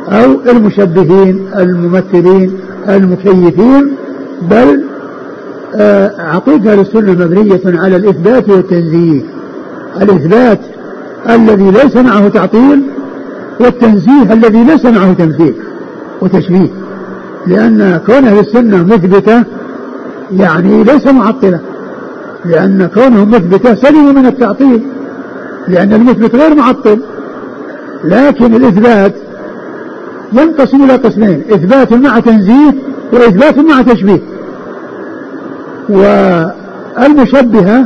Speaker 2: أو المشبهين الممثلين المكيفين بل عقيدة السنة مبنية على الإثبات والتنزيه. الإثبات الذي ليس معه تعطيل والتنزيه الذي ليس معه تمثيل وتشبيه. لأن كون أهل السنة مثبتة يعني ليس معطلة. لأن كونهم مثبتة سلموا من التعطيل. لأن المثبت غير معطل. لكن الإثبات ينقسم إلى قسمين إثبات مع تنزيه وإثبات مع تشبيه. والمشبهة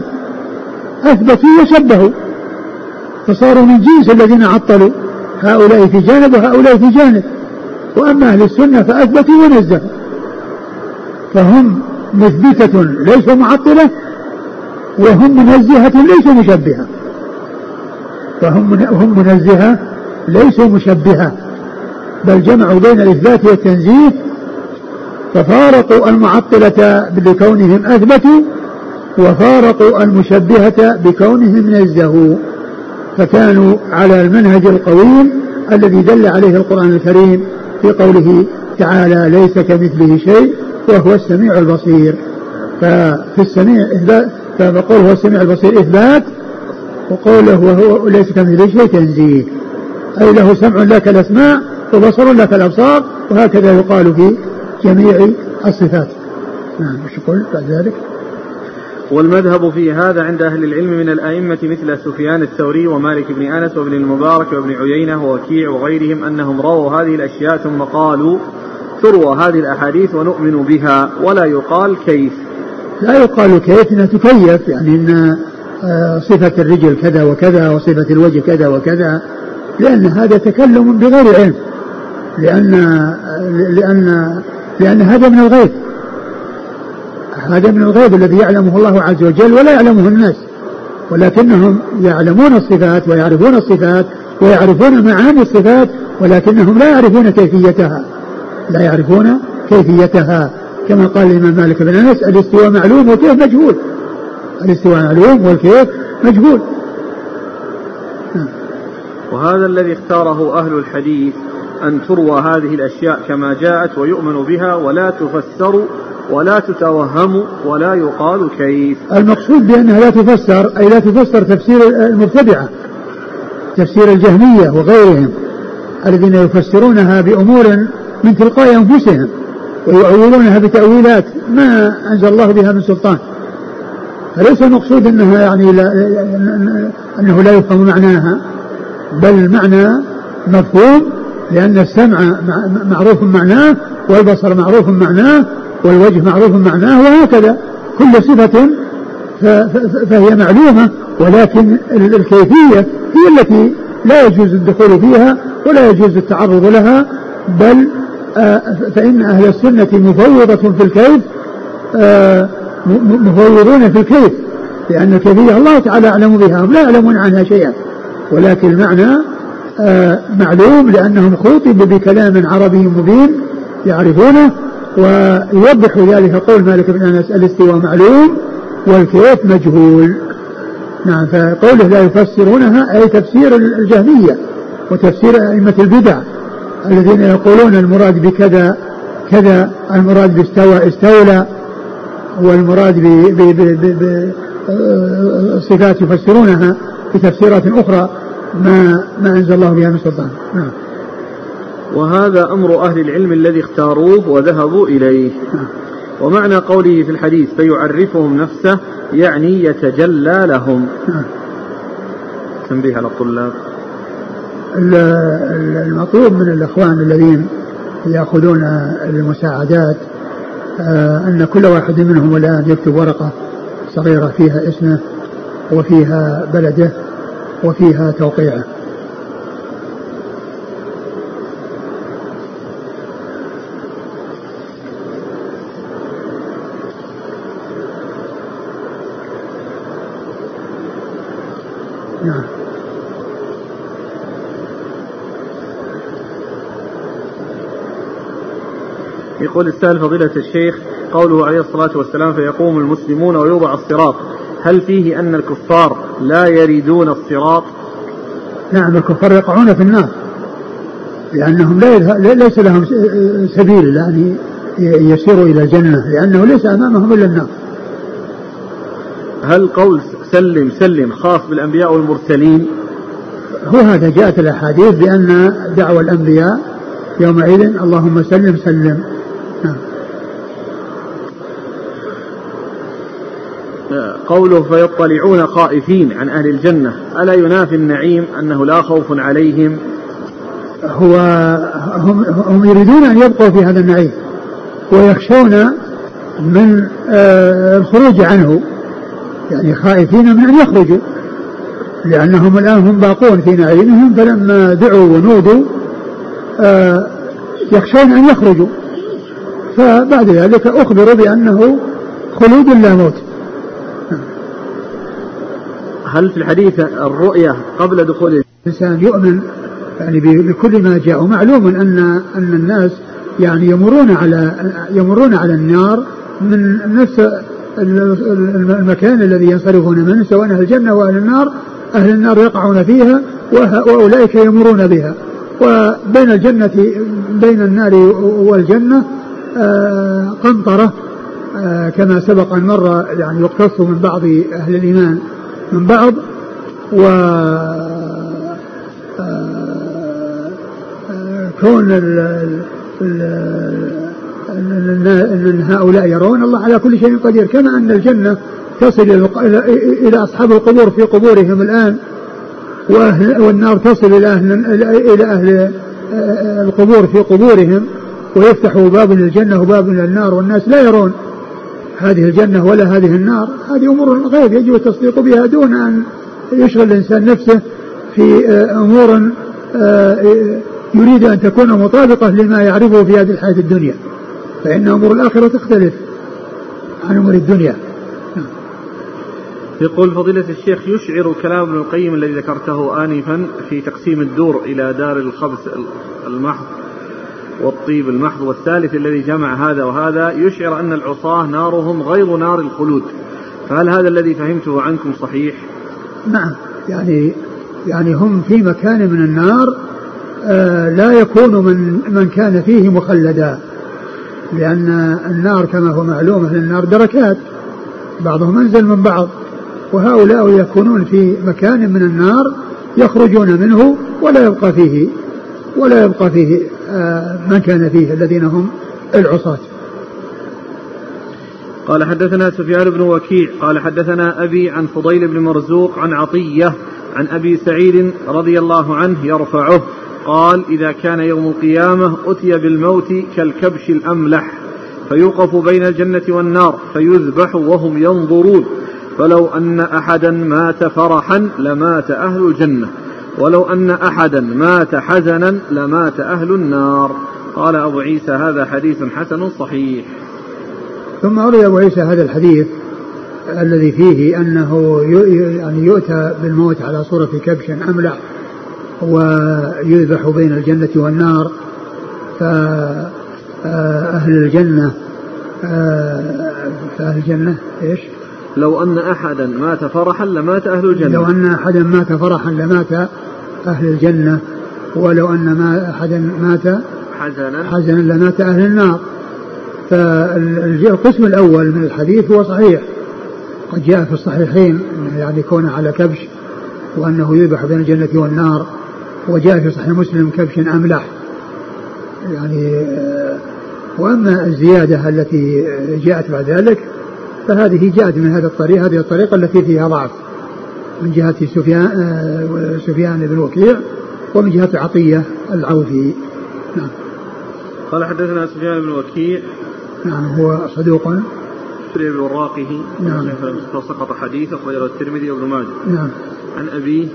Speaker 2: أثبتوا وشبهوا فصاروا من جنس الذين عطلوا هؤلاء في جانب وهؤلاء في جانب. وأما أهل السنة فأثبتوا ونزهوا فهم مثبتة ليسوا معطلة وهم منزهة ليسوا مشبهة. فهم هم منزهة ليسوا مشبهة بل جمعوا بين الإثبات والتنزيه. ففارقوا المعطلة بكونهم أثبتوا وفارقوا المشبهة بكونهم نزهوا. فكانوا على المنهج القويم الذي دل عليه القرآن الكريم. في قوله تعالى ليس كمثله شيء وهو السميع البصير. ففي السميع إثبات فقول هو السميع البصير إثبات وقوله وهو ليس كمثله شيء تنزيه. أي له سمع لك الأسماع وبصر لك الأبصار وهكذا يقال في جميع الصفات. نعم يقول بعد ذلك؟
Speaker 1: والمذهب في هذا عند أهل العلم من الأئمة مثل سفيان الثوري ومالك بن أنس وابن المبارك وابن عيينة ووكيع وغيرهم أنهم رووا هذه الأشياء ثم قالوا تروى هذه الأحاديث ونؤمن بها ولا يقال كيف.
Speaker 2: لا يقال كيف إنها تكيف يعني إن آه، صفة الرجل كذا وكذا وصفة الوجه كذا وكذا لأن هذا تكلم بغير علم لأن لأن لأن هذا من الغيب. هذا من الغيب الذي يعلمه الله عز وجل ولا يعلمه الناس. ولكنهم يعلمون الصفات ويعرفون الصفات ويعرفون معاني الصفات ولكنهم لا يعرفون كيفيتها. لا يعرفون كيفيتها. كما قال الإمام مالك بن أنس الاستواء معلوم والكيف مجهول. الاستواء معلوم والكيف مجهول.
Speaker 1: وهذا الذي اختاره أهل الحديث أن تروى هذه الأشياء كما جاءت ويؤمن بها ولا تفسر ولا تتوهم ولا يقال كيف.
Speaker 2: المقصود بأنها لا تفسر أي لا تفسر تفسير المبتدعة تفسير الجهمية وغيرهم الذين يفسرونها بأمور من تلقاء أنفسهم ويؤولونها بتأويلات ما أنزل الله بها من سلطان. فليس المقصود أنها يعني لا أنه لا يفهم معناها بل المعنى مفهوم لأن السمع معروف معناه والبصر معروف معناه والوجه معروف معناه وهكذا. كل صفة فهي معلومة ولكن الكيفية هي التي لا يجوز الدخول فيها ولا يجوز التعرض لها بل آه، فإن أهل السنة مفوضة في الكيف آه، مفوضون في الكيف لأن الكيفية الله تعالى أعلم بها هم لا يعلمون عنها شيئا. ولكن المعنى آه، معلوم لأنهم خوطبوا بكلام عربي مبين يعرفونه ويوضح ذلك قول مالك بن أنس الاستواء معلوم والكيف مجهول. نعم فقوله لا يفسرونها أي تفسير الجهمية وتفسير أئمة البدع الذين يقولون المراد بكذا كذا المراد باستوى استولى والمراد ب ب ب ب صفات يفسرونها بتفسيرات أخرى ما ما أنزل الله بها من سلطان. نعم.
Speaker 1: وهذا أمر أهل العلم الذي اختاروه وذهبوا إليه. ومعنى قوله في الحديث فيعرفهم نفسه يعني يتجلى لهم. تنبيه على الطلاب
Speaker 2: المطلوب من الإخوان الذين يأخذون المساعدات آه، أن كل واحد منهم الآن يكتب ورقة صغيرة فيها اسمه وفيها بلده وفيها توقيعه
Speaker 1: يقول السائل فضيلة الشيخ قوله عليه الصلاة والسلام فيقوم المسلمون ويوضع الصراط. هل فيه أن الكفار لا يريدون الصراط؟
Speaker 2: نعم الكفار يقعون في النار لأنهم لا ليس لهم سبيل يعني يسيروا إلى الجنة لأنه ليس أمامهم إلا النار.
Speaker 1: هل قول سلم سلم خاص بالأنبياء والمرسلين؟
Speaker 2: هو هذا جاءت الأحاديث بأن دعوة الأنبياء يومئذ اللهم سلم سلم نعم
Speaker 1: قوله فيطلعون خائفين عن أهل الجنة. ألا ينافي النعيم أنه لا خوف عليهم؟
Speaker 2: هو هم, هم يريدون أن يبقوا في هذا النعيم ويخشون من آه الخروج عنه. يعني خائفين من أن يخرجوا لأنهم الآن هم باقون في نعيمهم فلما دعوا ونودوا آه يخشون أن يخرجوا. فبعد ذلك أخبروا بأنه خلود لا موت
Speaker 1: هل في الحديث الرؤية قبل دخول
Speaker 2: الإنسان يؤمن يعني بكل ما جاء ومعلوم أن أن الناس يعني يمرون على يمرون على النار من نفس المكان الذي ينصرفون منه سواء أهل الجنة وأهل النار. أهل النار يقعون فيها وأولئك يمرون بها. وبين الجنة بين النار والجنة آه، قنطرة آه، كما سبق أن مر يعني يقتص من بعض أهل الإيمان. من بعض و آه، كون ان هؤلاء يرون الله على كل شيء قدير كما أن الجنة تصل إلى أصحاب القبور في قبورهم الآن والنار تصل إلى أهل إلى أهل القبور في قبورهم ويفتح باب للجنه وباب للنار والناس لا يرون هذه الجنة ولا هذه النار هذه أمور غيب يجب التصديق بها دون أن يشغل الإنسان نفسه في أمور يريد أن تكون مطابقة لما يعرفه في هذه الحياة الدنيا. فإن أمور الآخرة تختلف عن أمور الدنيا.
Speaker 1: يقول فضيلة الشيخ يشعر كلام ابن القيم الذي ذكرته آنفا في تقسيم الدور إلى دار الخبث المحض والطيب المحض والثالث الذي جمع هذا وهذا يشعر أن العصاة نارهم غير نار الخلود فهل هذا الذي فهمته عنكم صحيح؟
Speaker 2: نعم يعني يعني هم في مكان من النار آه لا يكون من من كان فيه مخلدا لأن النار كما هو معلوم أهل النار دركات بعضهم أنزل من بعض وهؤلاء يكونون في مكان من النار يخرجون منه ولا يبقى فيه ولا يبقى فيه من كان فيه الذين هم العصاة.
Speaker 1: قال حدثنا سفيان بن وكيع قال حدثنا أبي عن فضيل بن مرزوق عن عطية عن أبي سعيد رضي الله عنه يرفعه قال إذا كان يوم القيامة أتي بالموت كالكبش الأملح فيوقف بين الجنة والنار فيذبح وهم ينظرون فلو أن أحدا مات فرحا لمات أهل الجنة. ولو أن أحدا مات حزنا لمات أهل النار. قال أبو عيسى هذا حديث حسن صحيح.
Speaker 2: ثم أروي أبو عيسى هذا الحديث الذي فيه أنه يعني يؤتى بالموت على صورة كبش أملح ويذبح بين الجنة والنار. فأهل الجنة فأهل الجنة إيش؟
Speaker 1: لو أن أحدا مات فرحا لمات أهل الجنة.
Speaker 2: لو أن أحدا مات فرحا لمات أهل الجنة ولو أن ما أحدا مات
Speaker 1: حزنا.
Speaker 2: حزنا لمات أهل النار. فالقسم الأول من الحديث هو صحيح. قد جاء في الصحيحين يعني كونه على كبش وأنه يذبح بين الجنة والنار وجاء في صحيح مسلم كبش أملح. يعني آه، وأما الزيادة التي جاءت بعد ذلك فهذه جاءت من هذا الطريق هذه الطريقة التي فيها ضعف. من جهة سفيان آه، سفيان بن وكيع ومن جهة عطية العوفي. نعم.
Speaker 1: قال حدثنا سفيان بن وكيع.
Speaker 2: نعم هو صدوق.
Speaker 1: في بوراقه
Speaker 2: نعم.
Speaker 1: سقط حديث أخرجه الترمذي وابن ماجه.
Speaker 2: نعم.
Speaker 1: عن أبيه.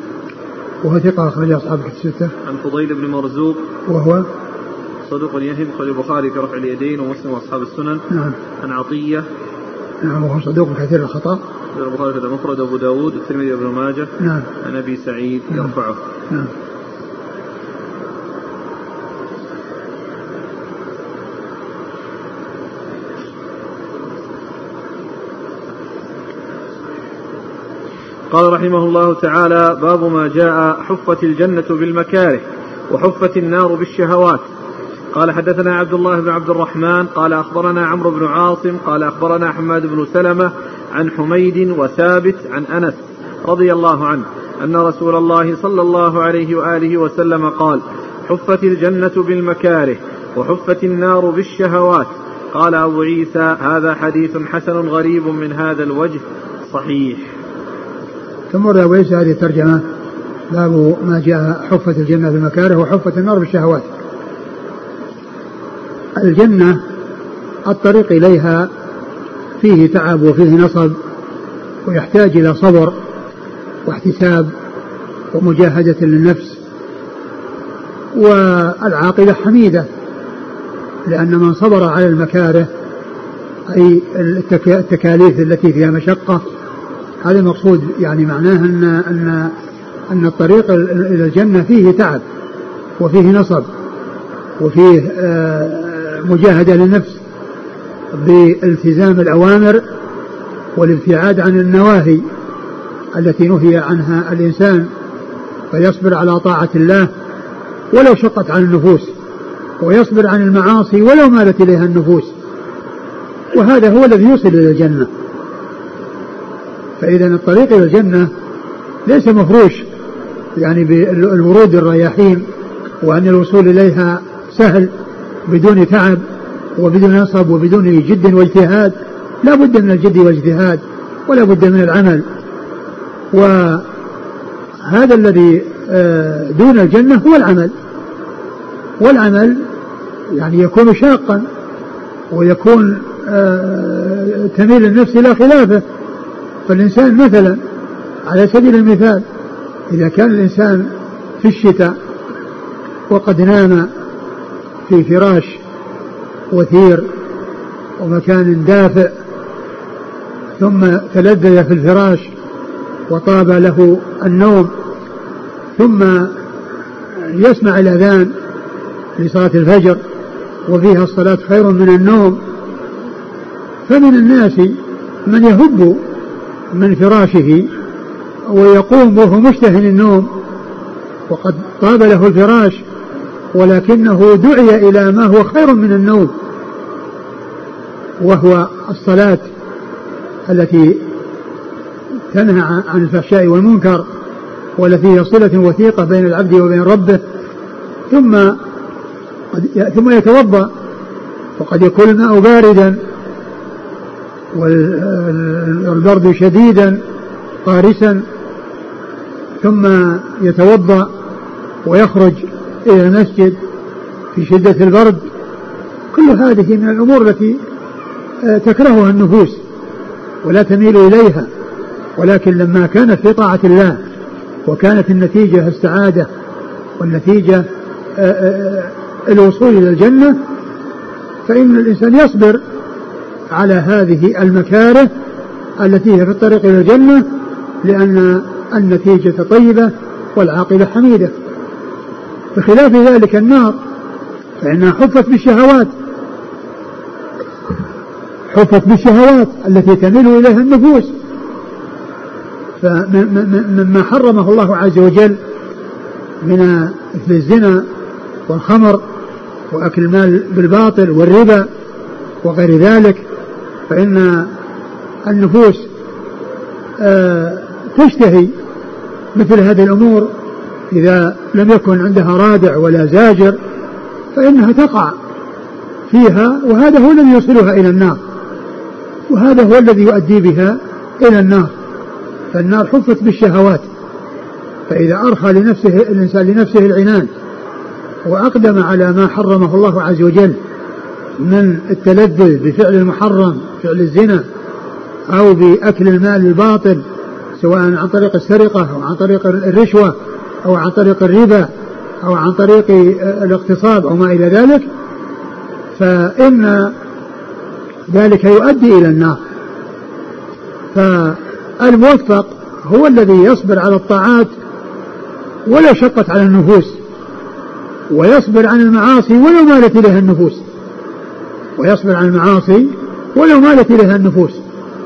Speaker 2: وهو ثقة أخرج أصحاب الستة.
Speaker 1: عن فضيل بن مرزوق.
Speaker 2: وهو
Speaker 1: صدوق يهم خرج البخاري في رفع اليدين ومسلم وأصحاب السنن.
Speaker 2: نعم.
Speaker 1: عن عطية.
Speaker 2: نعم وهو صدوق كثير
Speaker 1: البخاري في المفرد أبو داود الترمذي وابن ماجه
Speaker 2: نعم.
Speaker 1: عن أبي سعيد
Speaker 2: نعم.
Speaker 1: يرفعه.
Speaker 2: نعم.
Speaker 1: قال رحمه الله تعالى باب ما جاء حفت الجنة بالمكاره وحفت النار بالشهوات. قال حدثنا عبد الله بن عبد الرحمن قال أخبرنا عمرو بن عاصم قال أخبرنا حماد بن سلمة عن حميد وثابت عن أنس رضي الله عنه أن رسول الله صلى الله عليه وآله وسلم قال حفت الجنة بالمكاره وحفت النار بالشهوات قال أبو عيسى هذا حديث حسن غريب من هذا الوجه صحيح
Speaker 2: ثم أبو عيسى هذه الترجمة باب ما جاء حفت الجنة بالمكاره وحفت النار بالشهوات الجنة الطريق إليها فيه تعب وفيه نصب ويحتاج إلى صبر واحتساب ومجاهدة للنفس والعاقبة حميدة لأن من صبر على المكاره أي التكاليف التي فيها مشقة هذا المقصود يعني معناه أن أن أن الطريق إلى الجنة فيه تعب وفيه نصب وفيه آه، مجاهدة للنفس. بالتزام الأوامر والابتعاد عن النواهي التي نهي عنها الإنسان فيصبر على طاعة الله ولو شقت عن النفوس ويصبر عن المعاصي ولو مالت إليها النفوس. وهذا هو الذي يوصل إلى الجنة. فإذا الطريق إلى الجنة ليس مفروش يعني بالورود الرياحين وأن الوصول إليها سهل بدون تعب. وبدون نصب وبدون جد واجتهاد لا بد من الجد والاجتهاد ولا بد من العمل. وهذا الذي آه، دون الجنة هو العمل. والعمل يعني يكون شاقا ويكون آه، تميل النفس إلى خلافه. فالإنسان مثلا على سبيل المثال إذا كان الإنسان في الشتاء وقد نام في فراش وثير ومكان دافئ ثم تلذذ في الفراش وطاب له النوم ثم يسمع الأذان لصلاة الفجر وفيها الصلاة خير من النوم. فمن الناس من يهب من فراشه ويقوم وهو مشتهي النوم وقد طاب له الفراش ولكنه دعي إلى ما هو خير من النوم. وهو الصلاة التي تنهى عن الفحشاء والمنكر والتي هي صلة وثيقة بين العبد وبين ربه ثم ثم يتوضأ وقد يكون الماء باردا والبرد شديدا قارسا ثم يتوضأ ويخرج إلى المسجد في شدة البرد. كل هذه من الأمور التي تكرهها النفوس ولا تميل إليها ولكن لما كانت في طاعة الله وكانت النتيجة السعادة والنتيجة آه، آه، الوصول إلى الجنة فإن الإنسان يصبر على هذه المكاره التي هي في الطريق إلى الجنة لأن النتيجة طيبة والعاقبة حميدة. بخلاف ذلك النار فإنها حفت بالشهوات حفت بالشهوات التي تميل إليها النفوس. فمما حرمه الله عز وجل من مثل الزنا والخمر وأكل المال بالباطل والربا وغير ذلك فإن النفوس آه، تشتهي مثل هذه الأمور. إذا لم يكن عندها رادع ولا زاجر فإنها تقع فيها وهذا هو الذي يوصلها إلى النار. وهذا هو الذي يؤدي بها إلى النار. فالنار حفت بالشهوات. فإذا أرخى لنفسه الإنسان لنفسه العنان وأقدم على ما حرمه الله عز وجل من التلذذ بفعل المحرم فعل الزنا أو بأكل المال الباطل سواء عن طريق السرقة أو عن طريق الرشوة أو عن طريق الربا أو عن طريق الاغتصاب أو ما إلى ذلك فإن ذلك يؤدي إلى النار. فالموفق هو الذي يصبر على الطاعات ولو شقت على النفوس ويصبر عن المعاصي ولو مالت إليها النفوس ويصبر عن المعاصي ولو مالت إليها النفوس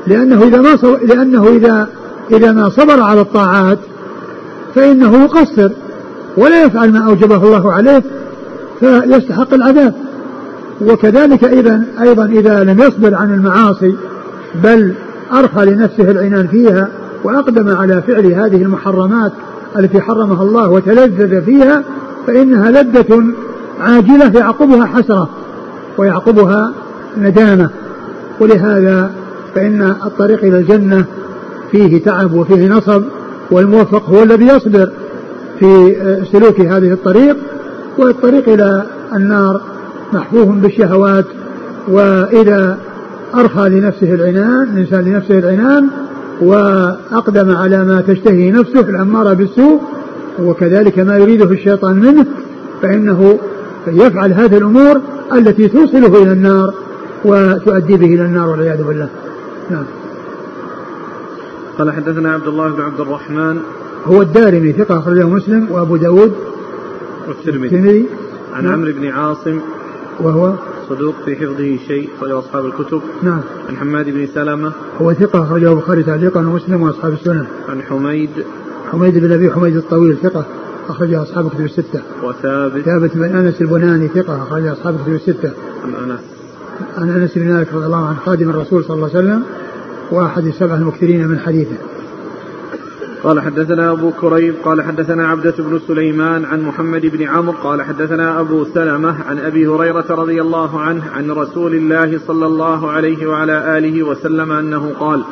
Speaker 2: لأنه إذا ما صبر لأنه إذا إذا ما صبر على الطاعات فإنه يقصر ولا يفعل ما أوجبه الله عليه فيستحق العذاب. وكذلك إذا أيضا إذا لم يصبر عن المعاصي بل أرخى لنفسه العنان فيها وأقدم على فعل هذه المحرمات التي حرمها الله وتلذذ فيها فإنها لذة عاجلة يعقبها حسرة ويعقبها ندامة. ولهذا فإن الطريق إلى الجنة فيه تعب وفيه نصب والموفق هو الذي يصبر في سلوك هذه الطريق. والطريق إلى النار محفوف بالشهوات وإذا أرخى لنفسه العنان الإنسان لنفسه العنان وأقدم على ما تشتهي نفسه الأمارة بالسوء وكذلك ما يريده الشيطان منه فإنه يفعل هذه الأمور التي توصله إلى النار وتؤدي به إلى النار والعياذ بالله. نعم.
Speaker 1: قال حدثنا عبد الله بن عبد الرحمن.
Speaker 2: هو الدارمي ثقة أخرجه مسلم وأبو داود
Speaker 1: والترمذي. عن نعم. عمرو بن عاصم
Speaker 2: وهو
Speaker 1: صدوق في حفظه شيء أخرجه أصحاب الكتب.
Speaker 2: نعم.
Speaker 1: عن حماد بن سلمة.
Speaker 2: هو ثقة أخرجه البخاري تعليقا ومسلم وأصحاب السنن
Speaker 1: عن حميد.
Speaker 2: حميد بن أبي حميد الطويل ثقة أخرج أصحاب الكتب الستة.
Speaker 1: وثابت.
Speaker 2: ثابت بن أنس البناني ثقة أخرج أصحاب الكتب الستة.
Speaker 1: عن أنس.
Speaker 2: عن أنس بن مالك رضي الله عنه خادم الرسول صلى الله عليه وسلم وأحد السبعة المكثرين من حديثه.
Speaker 1: قال حدثنا أبو كريب قال حدثنا عبدة بن سليمان عن محمد بن عمرو قال حدثنا أبو سلمة عن أبي هريرة رضي الله عنه عن رسول الله صلى الله عليه وعلى آله وسلم أنه قال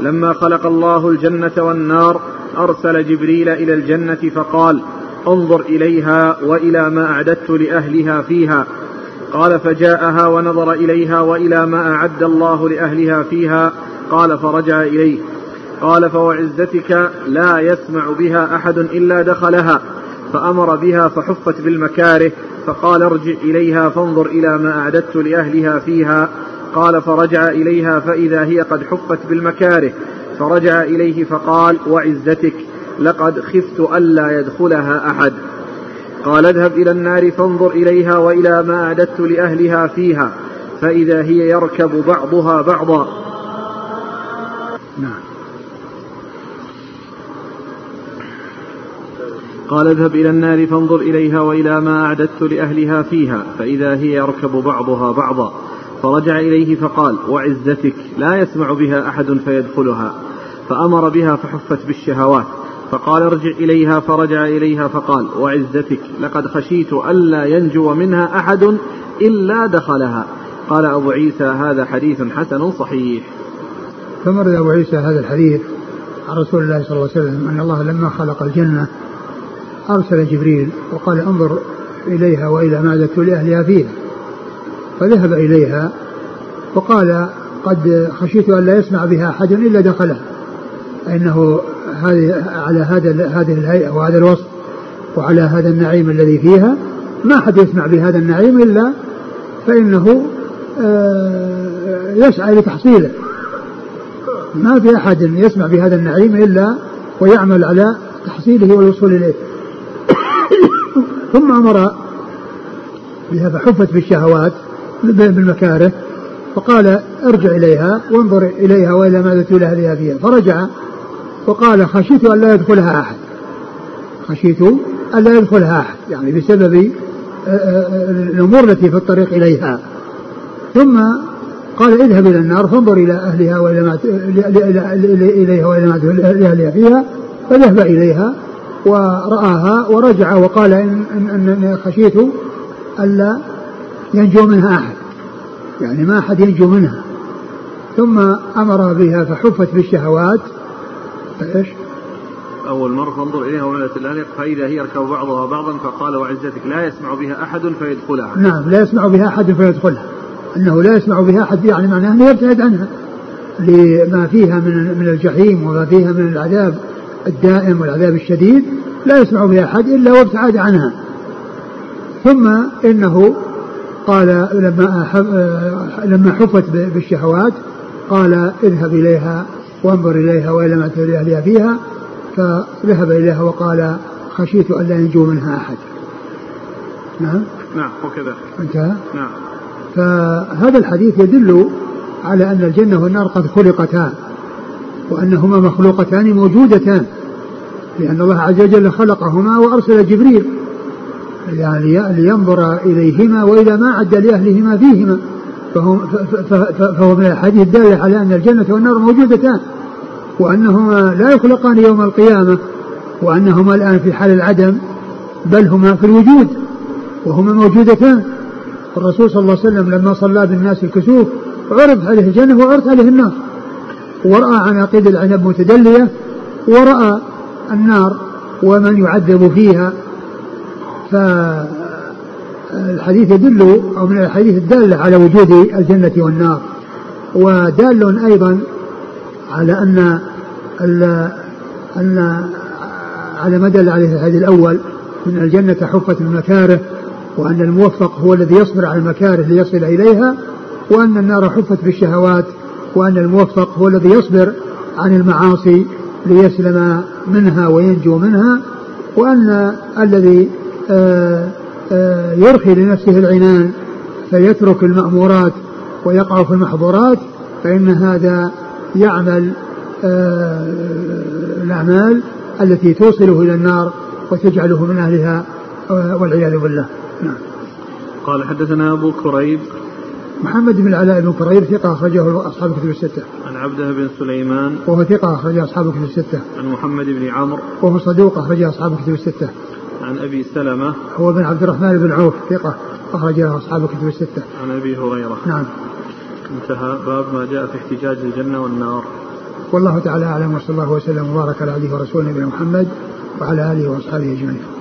Speaker 1: لما خلق الله الجنة والنار أرسل جبريل إلى الجنة فقال انظر إليها وإلى ما أعددت لأهلها فيها. قال فجاءها ونظر إليها وإلى ما أعد الله لأهلها فيها قال فرجع إليه. قال فوعزتك لا يسمع بها أحد إلا دخلها فأمر بها فحفت بالمكاره فقال ارجع إليها فانظر إلى ما أعددت لأهلها فيها قال فرجع إليها فإذا هي قد حفت بالمكاره فرجع إليه فقال وعزتك لقد خفت ألا يدخلها أحد. قال اذهب إلى النار فانظر إليها وإلى ما أعددت لأهلها فيها فإذا هي يركب بعضها بعضا. قال اذهب إلى النار فانظر إليها وإلى ما أعددت لأهلها فيها فإذا هي يركب بعضها بعضا. فرجع إليه فقال وعزتك لا يسمع بها أحد فيدخلها. فأمر بها فحفت بالشهوات. فقال ارجع إليها. فرجع إليها فقال وعزتك لقد خشيت ألا ينجو منها أحد إلا دخلها. قال أبو عيسى هذا حديث حسن صحيح.
Speaker 2: ثم أبو عيسى هذا الحديث عن رسول الله صلى الله عليه وسلم أن الله لما خلق الجنة أرسل جبريل وقال انظر إليها وإلى ما أعددت لأهلها فيها. فذهب إليها وقال قد خشيت أن لا يسمع بها أحد إلا دخلها. فإنه على هذا هذه الهيئة وهذا الوصف وعلى هذا النعيم الذي فيها ما أحد يسمع بهذا النعيم إلا فإنه آه، يسعى لتحصيله ما في أحد يسمع بهذا النعيم إلا ويعمل على تحصيله والوصول إليه. ثم أمر بها فحفت بالشهوات بالمكاره فقال ارجع إليها وانظر إليها وإلى ماذا تولى فيها فرجع وقال خشيت أن لا يدخلها أحد. خشيت أن لا يدخلها أحد يعني بسبب آه، آه، الأمور التي في الطريق إليها. ثم قال اذهب إلى النار فانظر إلى أهلها وإلى ما إليها وإلى ما فيها فذهب إليها. ورآها ورجع وقال إن, إن, إن خشيت ألا ينجو منها أحد. يعني ما أحد ينجو منها. ثم أمر بها فحفت بالشهوات. فإيش؟
Speaker 1: أول مرة فانظر إليها وملأت الآنق فإذا هي يركب بعضها بعضا فقال وعزتك لا يسمع بها أحد فيدخلها.
Speaker 2: نعم لا يسمع بها أحد فيدخلها. أنه لا يسمع بها أحد يعني معناه أنه يبتعد عنها. لما فيها من من الجحيم وما فيها من العذاب الدائم والعذاب الشديد لا يسمع بها أحد إلا وابتعد عنها. ثم إنه قال لما لما حفت بالشهوات قال اذهب إليها وانظر إليها وإلى ما أهلها فيها. فذهب إليها وقال خشيت أن لا ينجو منها أحد.
Speaker 1: نعم؟ نعم وكذا.
Speaker 2: انتهى؟
Speaker 1: نعم.
Speaker 2: فهذا الحديث يدل على أن الجنة والنار قد خلقتان وأنهما مخلوقتان موجودتان لأن الله عز وجل خلقهما وأرسل جبريل يعني لينظر إليهما وإلى ما عد لأهلهما فيهما فهو, فهو من الحديث الدالة على أن الجنة والنار موجودتان وأنهما لا يخلقان يوم القيامة وأنهما الآن في حال العدم بل هما في الوجود وهما موجودتان. الرسول صلى الله عليه وسلم لما صلى بالناس الكسوف عرض عليه الجنة وعرض عليه النار. ورأى عناقيد العنب متدلية ورأى النار ومن يعذب فيها. فالحديث يدل أو من الحديث الدالة على وجود الجنة والنار. ودال أيضا على أن أن على ما دل عليه الحديث الأول من الجنة حفت المكاره وأن الموفق هو الذي يصبر على المكاره ليصل إليها وأن النار حفت بالشهوات. وأن الموفق هو الذي يصبر عن المعاصي ليسلم منها وينجو منها وأن الذي آه، آه، يرخي لنفسه العنان فيترك المأمورات ويقع في المحظورات فإن هذا يعمل آه، الأعمال التي توصله إلى النار وتجعله من أهلها والعياذ بالله نعم.
Speaker 1: قال حدثنا أبو كريب
Speaker 2: محمد بن العلاء بن كريب ثقة أخرجه أصحاب الكتب الستة.
Speaker 1: عن عبده بن سليمان
Speaker 2: وهو ثقة أخرجه أصحاب الكتب الستة.
Speaker 1: عن محمد بن عمرو
Speaker 2: وهو صدوق أخرجه أصحاب الكتب الستة.
Speaker 1: عن أبي سلمة
Speaker 2: هو بن عبد الرحمن بن عوف ثقة أخرجه أصحاب الكتب الستة.
Speaker 1: عن أبي هريرة
Speaker 2: نعم.
Speaker 1: انتهى باب ما جاء في احتجاج الجنة والنار.
Speaker 2: والله تعالى أعلم وصلى الله وسلم وبارك على عبده ورسوله نبينا محمد وعلى آله وأصحابه أجمعين.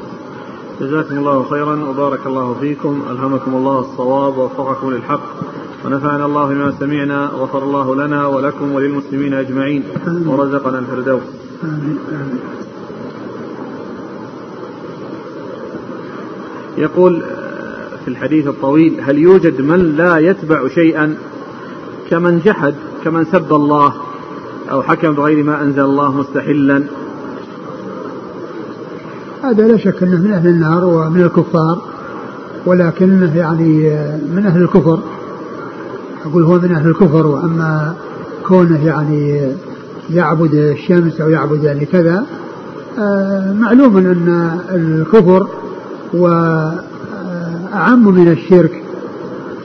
Speaker 1: جزاكم الله خيرا وبارك الله فيكم. ألهمكم الله الصواب ووفقكم للحق. ونفعنا الله بما سمعنا غفر الله لنا ولكم وللمسلمين أجمعين. ورزقنا الفردوس. يقول في الحديث الطويل هل يوجد من لا يتبع شيئا كمن جحد كمن سب الله أو حكم بغير ما أنزل الله مستحلا؟
Speaker 2: هذا لا شك أنه من أهل النار ومن الكفار ولكنه يعني من أهل الكفر. أقول هو من أهل الكفر وأما كونه يعني يعبد الشمس أو يعبد يعني كذا آه، معلوم أن الكفر وأعم من الشرك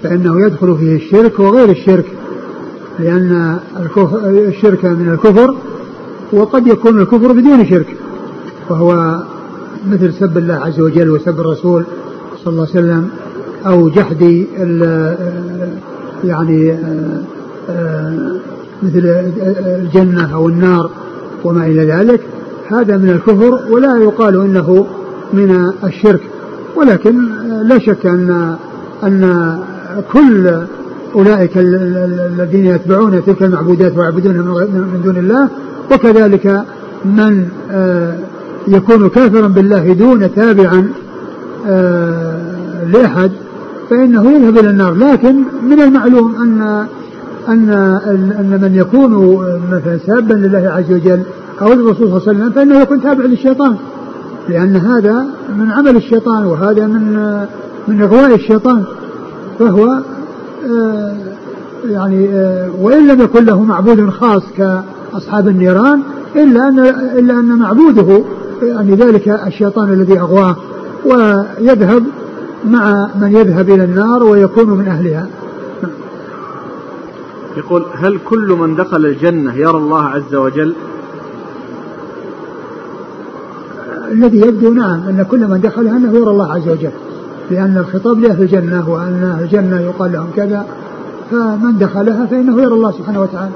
Speaker 2: فإنه يدخل فيه الشرك وغير الشرك لأن الشرك من الكفر وقد يكون الكفر بدون شرك وهو مثل سب الله عز وجل وسب الرسول صلى الله عليه وسلم أو جحد يعني مثل الجنة أو النار وما إلى ذلك. هذا من الكفر ولا يقال إنه من الشرك. ولكن لا شك أن أن كل أولئك الذين يتبعون تلك المعبودات ويعبدونها من دون الله وكذلك من آه، يكون كافرا بالله دون تابعا آه، لأحد فإنه يذهب إلى النار. لكن من المعلوم أن أن أن من يكون مثلا سابا لله عز وجل أو الرسول صلى الله عليه وسلم فإنه يكون تابع للشيطان. لأن هذا من عمل الشيطان وهذا من من إغواء الشيطان. فهو آه، يعني آه، وإن لم يكن له معبود خاص كأصحاب النيران إلا أن إلا أن معبوده يعني ذلك الشيطان الذي أغواه ويذهب مع من يذهب إلى النار ويكون من أهلها.
Speaker 1: يقول هل كل من دخل الجنة يرى الله عز وجل؟
Speaker 2: الذي يبدو نعم أن كل من دخلها أنه يرى الله عز وجل لأن الخطاب له في الجنة وأن الجنة يقال لهم كذا فمن دخلها فإنه يرى الله سبحانه وتعالى.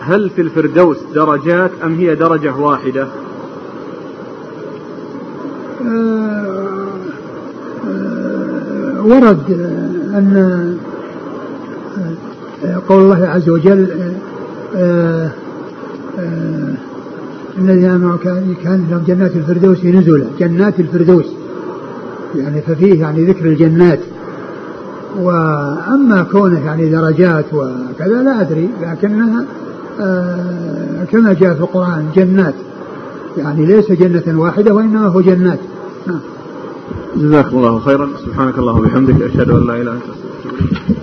Speaker 1: هل في الفردوس درجات أم هي درجة واحدة؟
Speaker 2: آه، آه، ورد أن آه، قول الله عز وجل الذين آمنوا كان لهم جنات الفردوس نزلا جنات الفردوس. يعني ففيه يعني ذكر الجنات. وأما كونه يعني درجات وكذا لا أدري لكنها كما جاء في القرآن جنات. يعني ليس جنة واحدة وإنما هو جنات.
Speaker 1: نعم. جزاكم الله خيرا. سبحانك اللهم وبحمدك أشهد أن لا إله إلا أنت.